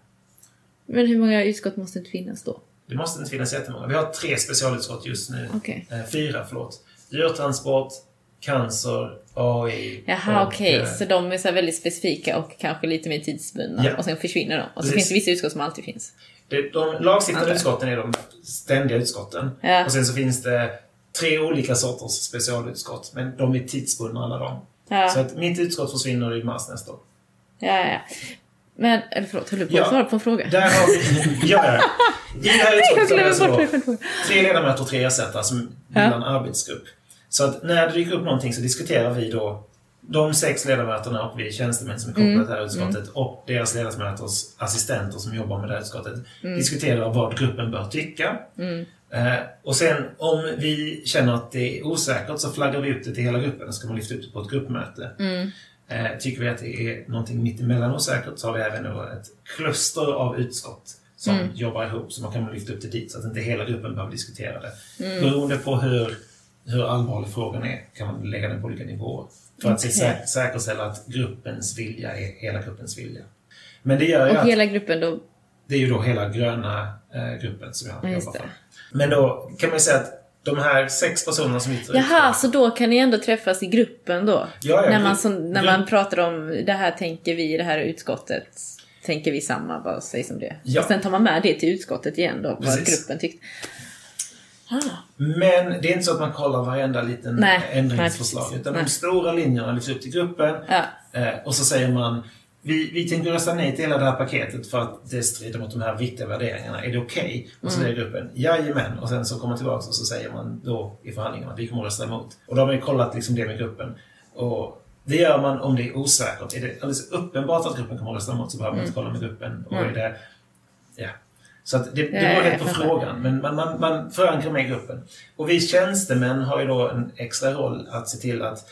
Men hur många utskott måste det finnas då? Det måste inte finnas jättemånga. Vi har tre specialutskott just nu. Okej. Eh, fyra, förlåt. Djurtransport, cancer, AI Jaha, okej. eh, Så de är så väldigt specifika och kanske lite mer tidsbundna. Ja. Och sen försvinner de. Och så Precis. finns det vissa utskott som alltid finns. det, de lagstiftande utskotten är de ständiga utskotten. Ja. Och sen så finns det tre olika sorters specialutskott. Men de är tidsbundna alla de. Ja. Så att mitt utskott försvinner i mars nästa år. Ja, ja. Men, eller förlåt, höll du på Ja. att svara på en fråga? Där har vi... Ja, ja. I det här utskottet fråga. tre ledamöter och tre ersättare som bildar en arbetsgrupp. Så att när det dyker upp någonting så diskuterar vi då de sex ledamöterna och vi tjänstemän som är kopplade Mm. till det här utskottet och deras ledamöters assistenter som jobbar med det här utskottet Mm. diskuterar vad gruppen bör tycka. Eh, och sen om vi känner att det är osäkert så flaggar vi upp det till hela gruppen och ska man lyfta upp det på ett gruppmöte. Eh, tycker vi att det är någonting mittemellan osäkert så har vi även då ett kluster av utskott som Mm. jobbar ihop så man kan lyfta upp det dit så att inte hela gruppen behöver diskutera det. Mm. Beroende på hur, hur allvarlig frågan är kan man lägga den på olika nivåer. För att Okej. sä- säkerställa att gruppens vilja är hela gruppens vilja. Men det gör ju Och att hela gruppen då... det är ju då hela gröna eh, gruppen som jag jobbar för. Men då kan man ju säga att de här sex personerna som sitter i Jaha, så då kan ni ändå träffas i gruppen då? Ja, ja, när man, som, när man pratar om det här tänker vi i det här utskottet. Tänker vi samma, vad sägs om det? Ja. Och sen tar man med det till utskottet igen då, vad Precis. gruppen tyckte. Ah, Men det är inte så att man kollar varenda liten Nej, ändringsförslag. nej, utan nej. de stora linjerna lyfts upp till gruppen. ja. Eh, och så säger man vi, vi tänker rösta nej till hela det här paketet för att det strider mot de här viktiga värderingarna. Är det okej? Och Mm. så säger gruppen jajamän. Och sen så kommer man tillbaka och så säger man då i förhandlingarna att vi kommer att rösta emot. Och då har man ju kollat liksom det med gruppen. Och det gör man om det är osäkert. Är det alldeles uppenbart att gruppen kommer att rösta emot så behöver man inte kolla med gruppen. Och Mm. är det, ja. Så det, det beror helt på frågan. Men man, man, man förankrar med gruppen. Och vi tjänstemän har ju då en extra roll att se till att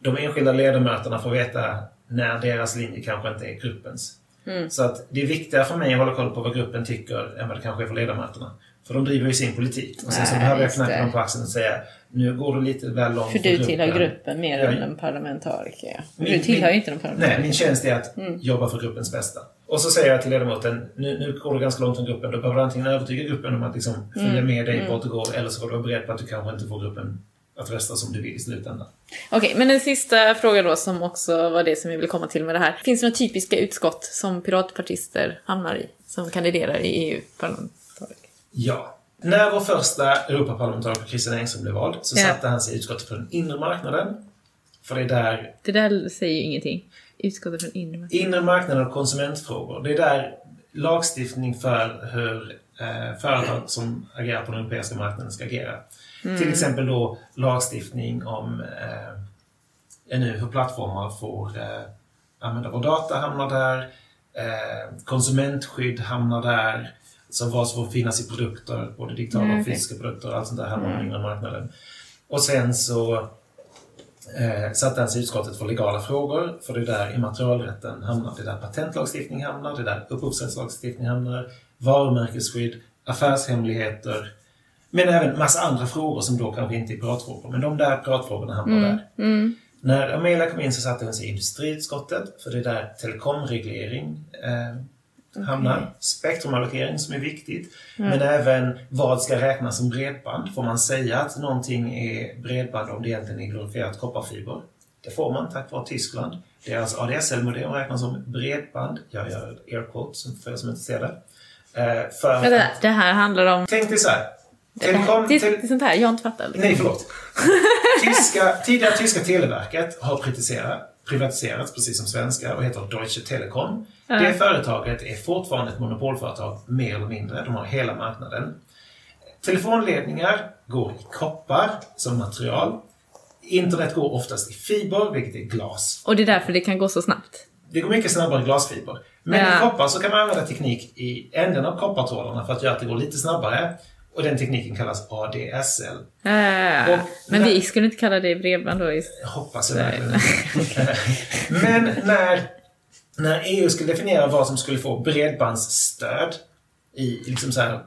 de enskilda ledamöterna får veta när deras linje kanske inte är gruppens. Mm. Så att det är viktigare för mig att hålla koll på vad gruppen tycker än vad det kanske är för ledamöterna. För de driver ju sin politik. Och sen så behöver jag knacka dem på axeln och säga nu går du lite väl långt För du gruppen. tillhör gruppen mer Ja. än en parlamentariker. Ja. Min- Du tillhör ju inte en parlamentariker. Nej, min tjänst är att Mm. jobba för gruppens bästa. Och så säger jag till ledamoten, nu, nu går du ganska långt från gruppen. Då behöver du antingen övertyga gruppen om att liksom följa Mm. med dig vart du går, eller så får du vara beredd på att du kanske inte får gruppen att rösta som du vill i slutändan. Okej, men en sista fråga då som också var det som vi vill komma till med det här. Finns det några typiska utskott som piratpartister hamnar i? Som kandiderar i EU-parlamentariker? Ja. När vår första Europaparlamentariker Christian Engström blev vald så Ja. satte han sig i utskottet för den inre marknaden. För det är där Det där säger ju ingenting. Utskottet från inre marknad. inre marknaden och konsumentfrågor, det är där lagstiftning för hur eh, företag som agerar på den europeiska marknaden ska agera. Till exempel då lagstiftning om eh, nu hur plattformar får eh, använda vår data hamnar där. Eh, konsumentskydd hamnar där. Så vad som får finnas i produkter, både digitala Mm, och fysiska produkter, allt sånt där hamnar på den inre marknaden. Och sen så eh, satte han sig i utskottet för legala frågor, för det är där immaterialrätten hamnar. Det är där patentlagstiftning hamnar, det är där upphovsrättslagstiftning hamnar, varumärkesskydd, affärshemligheter, men även massa andra frågor som då kanske inte är piratfrågor. Men de där piratfrågorna hamnar där. Mm. När Amelia kom in så satte hon sig i industriutskottet, för det är där telekomreglering eh, hamnar. Spektrumallokering som är viktigt. Men även vad ska räknas som bredband? Får man säga att någonting är bredband om det egentligen är glorifierat kopparfiber? Det får man tack vare Tyskland. Deras ADSL-modem räknas som bredband. Jag gör air quotes för er som inte ser det. Eh, för Vänta, det här handlar om... Tänk dig så här. Det, Telekom, det, är sånt här jag inte fattar. Liksom. Nej, förlåt. Tyska, tidigare tyska Televerket har privatiserat, privatiserats, precis som svenska, och heter Deutsche Telekom. Det företaget är fortfarande ett monopolföretag, mer eller mindre. De har hela marknaden. Telefonledningar går i koppar som material. Internet går oftast i fiber, vilket är glas. Och det är därför det kan gå så snabbt. det går mycket snabbare i glasfiber. Men Ja. i koppar så kan man använda teknik i änden av koppartrådarna för att göra att det går lite snabbare. Och den tekniken kallas ADSL. Äh, Och men när- vi skulle inte kalla det bredband då? i- hoppas jag verkligen. Men när, när EU skulle definiera vad som skulle få bredbandsstöd i liksom så här, eh,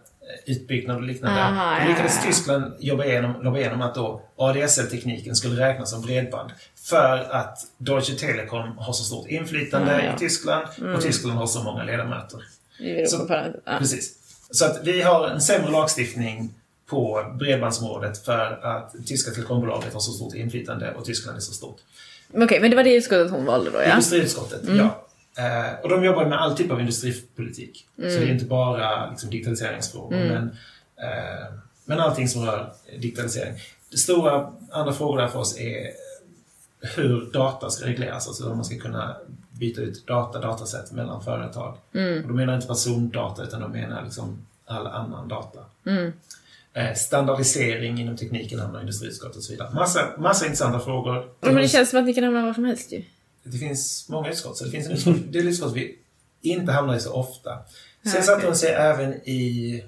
utbyggnad och liknande. Aha, då lyckades ja. Tyskland jobba igenom, lobba igenom att då ADSL-tekniken skulle räknas som bredband. För att Deutsche Telekom har så stort inflytande Ja, ja. i Tyskland Mm. och Tyskland har så många ledamöter. i Europaparlamentet. Ja. Precis. Så att vi har en sämre lagstiftning på bredbandsområdet för att tyska telekombolaget har så stort inflytande och Tyskland är så stort. Okej, men det var det utskottet hon valde då ja? Industriutskottet, ja. Eh, och de jobbar med all typ av industripolitik. Så det är inte bara liksom, digitaliseringsfrågor, men, eh, men allting som rör digitalisering. Det stora andra frågor där för oss är hur data ska regleras, alltså hur man ska kunna byta ut data, datasätt mellan företag. Och då menar jag inte persondata, utan de menar liksom all annan data. Eh, standardisering inom tekniken hamnar industriutskottet och så vidare. Massa, massa intressanta frågor. Ja, men det känns som att ni kan hamna var som helst ju. Det finns många utskott, så det finns en utskott, det är utskott vi inte hamnar i så ofta. Sen Ja, satt okej. hon sig även i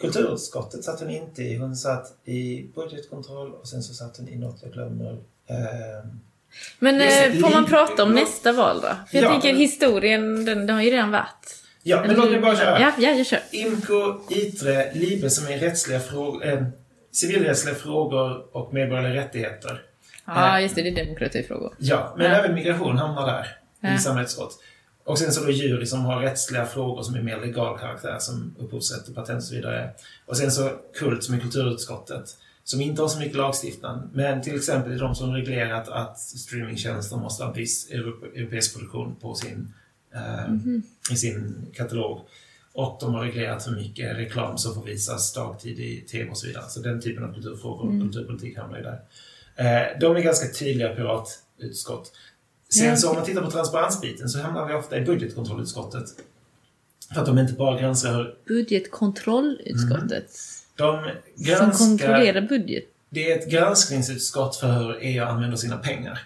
kulturutskottet, satt hon inte i. Hon satt i budgetkontroll och sen så satt hon i något jag glömmer. Ehm, Men eh, får man prata om nästa val då? För jag Ja, tänker historien, den, den har ju redan varit. ja, men låt mig bara köra. Ja, ja, jag kör. IMCO, ITRE, LIBE som är rättsliga frågor, eh, civilrättsliga frågor och medborgerliga rättigheter. Ja, just det, det är demokratifrågor. Ja, men Ja. även migration hamnar där Ja. i utskott. Och sen så då jury som har rättsliga frågor som är mer legal karaktär som upphovsrätt och patent och så vidare. Och sen så kult som är kulturutskottet som inte har så mycket lagstiftande. Men till exempel de som reglerat att streamingtjänster måste ha viss europe- europeisk produktion på sin, eh, i sin katalog. Och de har reglerat hur mycket reklam som får visas dagtid i tv och så vidare. Så den typen av kulturfrågor och kulturpolitik hamnar ju där. Eh, de är ganska tydliga piratutskott. Sen så om man tittar på transparensbiten så hamnar vi ofta i budgetkontrollutskottet. För att de inte bara granskar hur Budgetkontrollutskottet. De Som granskar... kontrollerar budget. Det är ett granskningsutskott för hur EU använder sina pengar.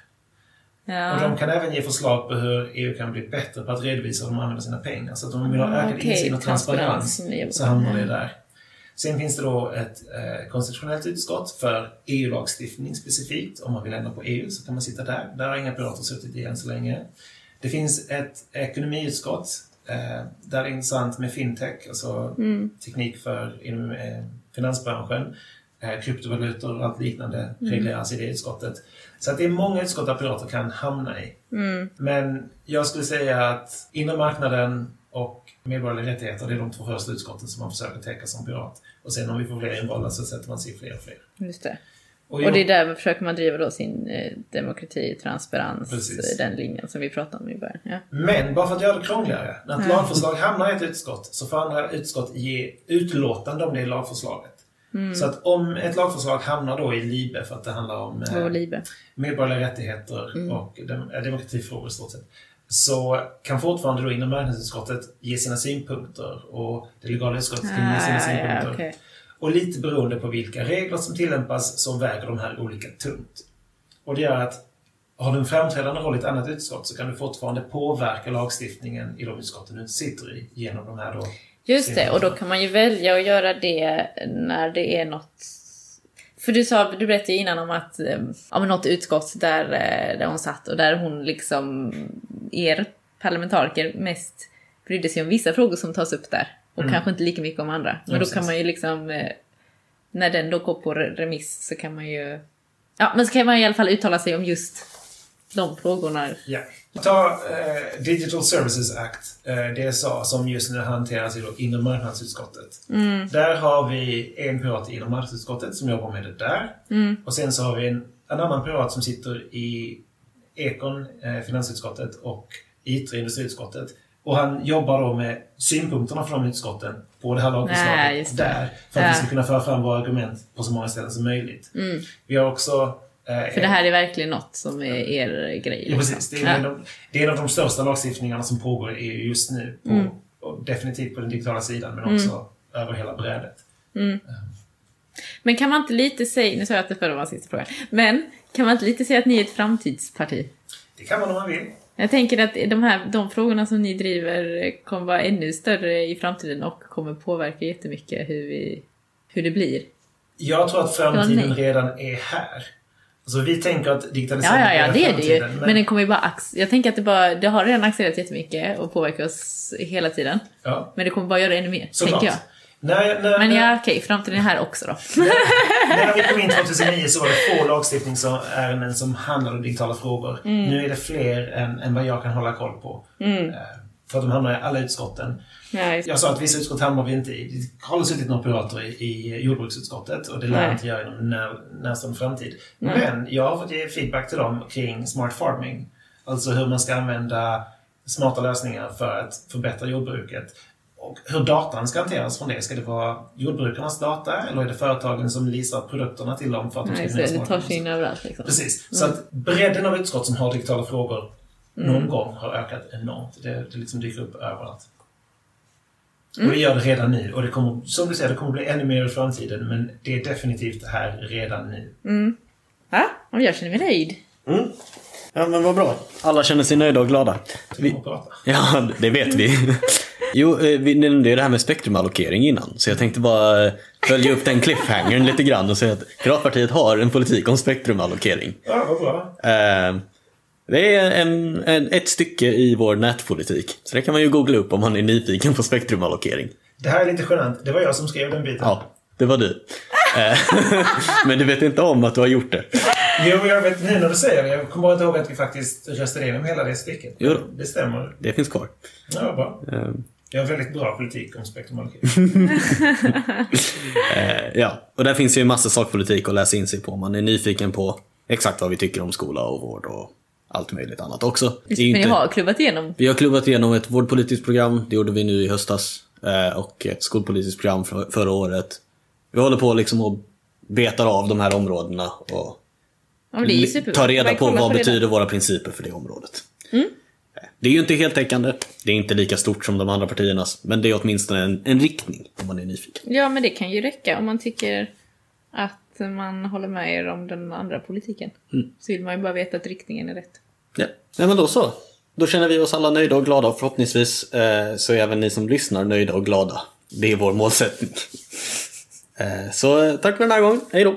Ja. Och de kan även ge förslag på hur EU kan bli bättre på att redovisa hur de använder sina pengar. Så att om de vill ha ökad Ah, Okej, insyn och transparens så hamnar det där. Sen finns det då ett eh, konstitutionellt utskott för EU-lagstiftning specifikt. Om man vill ändra på EU så kan man sitta där. Där har inga pirater suttit i än så länge. Det finns ett ekonomiutskott eh, där det är intressant med fintech, alltså Mm. teknik för inom eh, finansbranschen. Eh, kryptovalutor och allt liknande Mm. regleras i det utskottet. Så att det är många utskott där pirater kan hamna i. Mm. Men jag skulle säga att inre marknaden och medborgerliga rättigheter, det är de två första utskotten som man försöker täcka som pirat. Och sen om vi får fler invalda så sätter man sig i fler och fler. Just det. Och, Och det är där försöker man driva då sin eh, demokrati, transparens, Precis. eh, den linjen som vi pratade om i början. Ja. Men bara för att göra det krångligare, när ett Ja. lagförslag hamnar i ett utskott så får andra utskott ge utlåtande om det lagförslaget. Mm. Så att om ett lagförslag hamnar då i LIBE för att det handlar om eh, medborgerliga rättigheter och dem, eh, demokratifrågor i stort sett. Så kan fortfarande då inom marknadsutskottet ge sina synpunkter och det legala utskottet kan ge sina Ah, synpunkter. ja, okej. Och lite beroende på vilka regler som tillämpas så väger de här olika tungt. Och det gör att har du en framträdande roll i ett annat utskott så kan du fortfarande påverka lagstiftningen i de utskotten du sitter i genom de här då. Just det, och då kan man ju välja att göra det när det är något... För du sa, du berättade ju innan om att, eh, om något utskott där, eh, där hon satt och där hon liksom, er parlamentariker mest brydde sig om vissa frågor som tas upp där. Och kanske inte lika mycket om andra. Men då kan man ju liksom, eh, när den då går på re- remiss så kan man ju... Ja, men så kan man i alla fall uttala sig om just de frågorna. Ja. Ta eh, Digital Services Act, eh, DSA, som just nu hanteras i då inre marknadsutskottet. Där har vi en pirat i inre marknadsutskottet som jobbar med det där. Och sen så har vi en, en annan pirat som sitter i Ekon, eh, finansutskottet, och ITRE, industriutskottet. Och han jobbar då med synpunkterna från utskotten på det här lagförslaget där. För att Ja. vi ska kunna föra fram våra argument på så många ställen som möjligt. Vi har också... eh, För det här är verkligen något som är er grej. Ja, liksom. precis. Det är, en av de, det är en av de största lagstiftningarna som pågår i EU just nu. På, Mm. definitivt på den digitala sidan, men också över hela brädet. Men kan man inte lite säga, nu sa jag att det förra var sista frågan, men kan man inte lite säga att ni är ett framtidsparti? Det kan man om man vill. Jag tänker att de, här, de frågorna som ni driver kommer vara ännu större i framtiden och kommer påverka jättemycket hur, vi, hur det blir. Jag tror att Ja, framtiden redan är här. Alltså vi tänker att Ja, digitalisering ja, ja, det är det ju. framtiden, Men den kommer ju bara ax- Jag tänker att det bara, det har redan accelererat jättemycket och påverkar oss hela tiden. ja, Men det kommer bara göra ännu mer, såklart. tänker jag. När, när, Men ja, okej, framtiden är här också då. när vi kom in 2009 så var det få lagstiftningsärenden som handlade om digitala frågor. Mm. Nu är det fler än, än vad jag kan hålla koll på. Eh, För att de hamnar i alla utskotten. Ja, Jag sa att vissa utskott hamnar vi inte i. Det har suttit några pirater i, i jordbruksutskottet och det lär Nej. inte göra inom när, närstående framtid. Nej. Men jag har fått ge feedback till dem kring smart farming. Alltså hur man ska använda smarta lösningar för att förbättra jordbruket. Och hur datan ska hanteras från det. Ska det vara jordbrukarnas data eller är det företagen som leasar produkterna till dem för att de Nej, ska bli det tar sig in överallt liksom. Precis. Så att bredden av utskott som har digitala frågor någon gång har ökat enormt. Det, det liksom dyker upp överallt. Och vi gör det redan nu. Och det kommer, som du säger, det kommer bli ännu mer i framtiden. Men det är definitivt här redan nu. Ja, och jag känner mig nöjd. Ja, men vad bra. Alla känner sig nöjda och glada. Vi ja, det vet vi. Jo, eh, vi nämnde ju det här med spektrumallokering innan. Så jag tänkte bara eh, följa upp den cliffhangern lite grann och säga att Piratpartiet har en politik om spektrumallokering. Ja, vad bra. Eh, Det är en, en, ett stycke i vår nätpolitik. Så det kan man ju googla upp om man är nyfiken på spektrumallokering. Det här är lite genant. Det var jag som skrev den biten. Ja, det var du. Men du vet inte om att du har gjort det. Jo, jag vet nu när du säger det. Jag kommer bara inte ihåg att vi faktiskt röstade igenom hela det stycket. Jo då. Det stämmer. Det finns kvar. Ja, bra. Jag har väldigt bra politik om spektrumallokering. Eh, ja, och där finns ju en massa sakpolitik att läsa in sig på om man är nyfiken på exakt vad vi tycker om skola och vård och allt möjligt annat också. Visst, Det är ju men ni inte- har klubbat igenom. Vi har klubbat igenom ett vårdpolitiskt program, det gjorde vi nu i höstas. eh, Och ett skolpolitiskt program för, förra året. Vi håller på liksom och betar av de här områdena och Ja, tar reda på vad betyder våra principer för det området. Eh, Det är ju inte heltäckande, det är inte lika stort som de andra partiernas, men det är åtminstone en, en riktning om man är nyfiken. Ja, men det kan ju räcka om man tycker att man håller med er om den andra politiken. Så vill man ju bara veta att riktningen är rätt. Ja. Nej men då så. Då känner vi oss alla nöjda och glada och förhoppningsvis eh, så är även ni som lyssnar nöjda och glada. Det är vår målsättning. Eh, så eh, tack för den här gången. Hej då!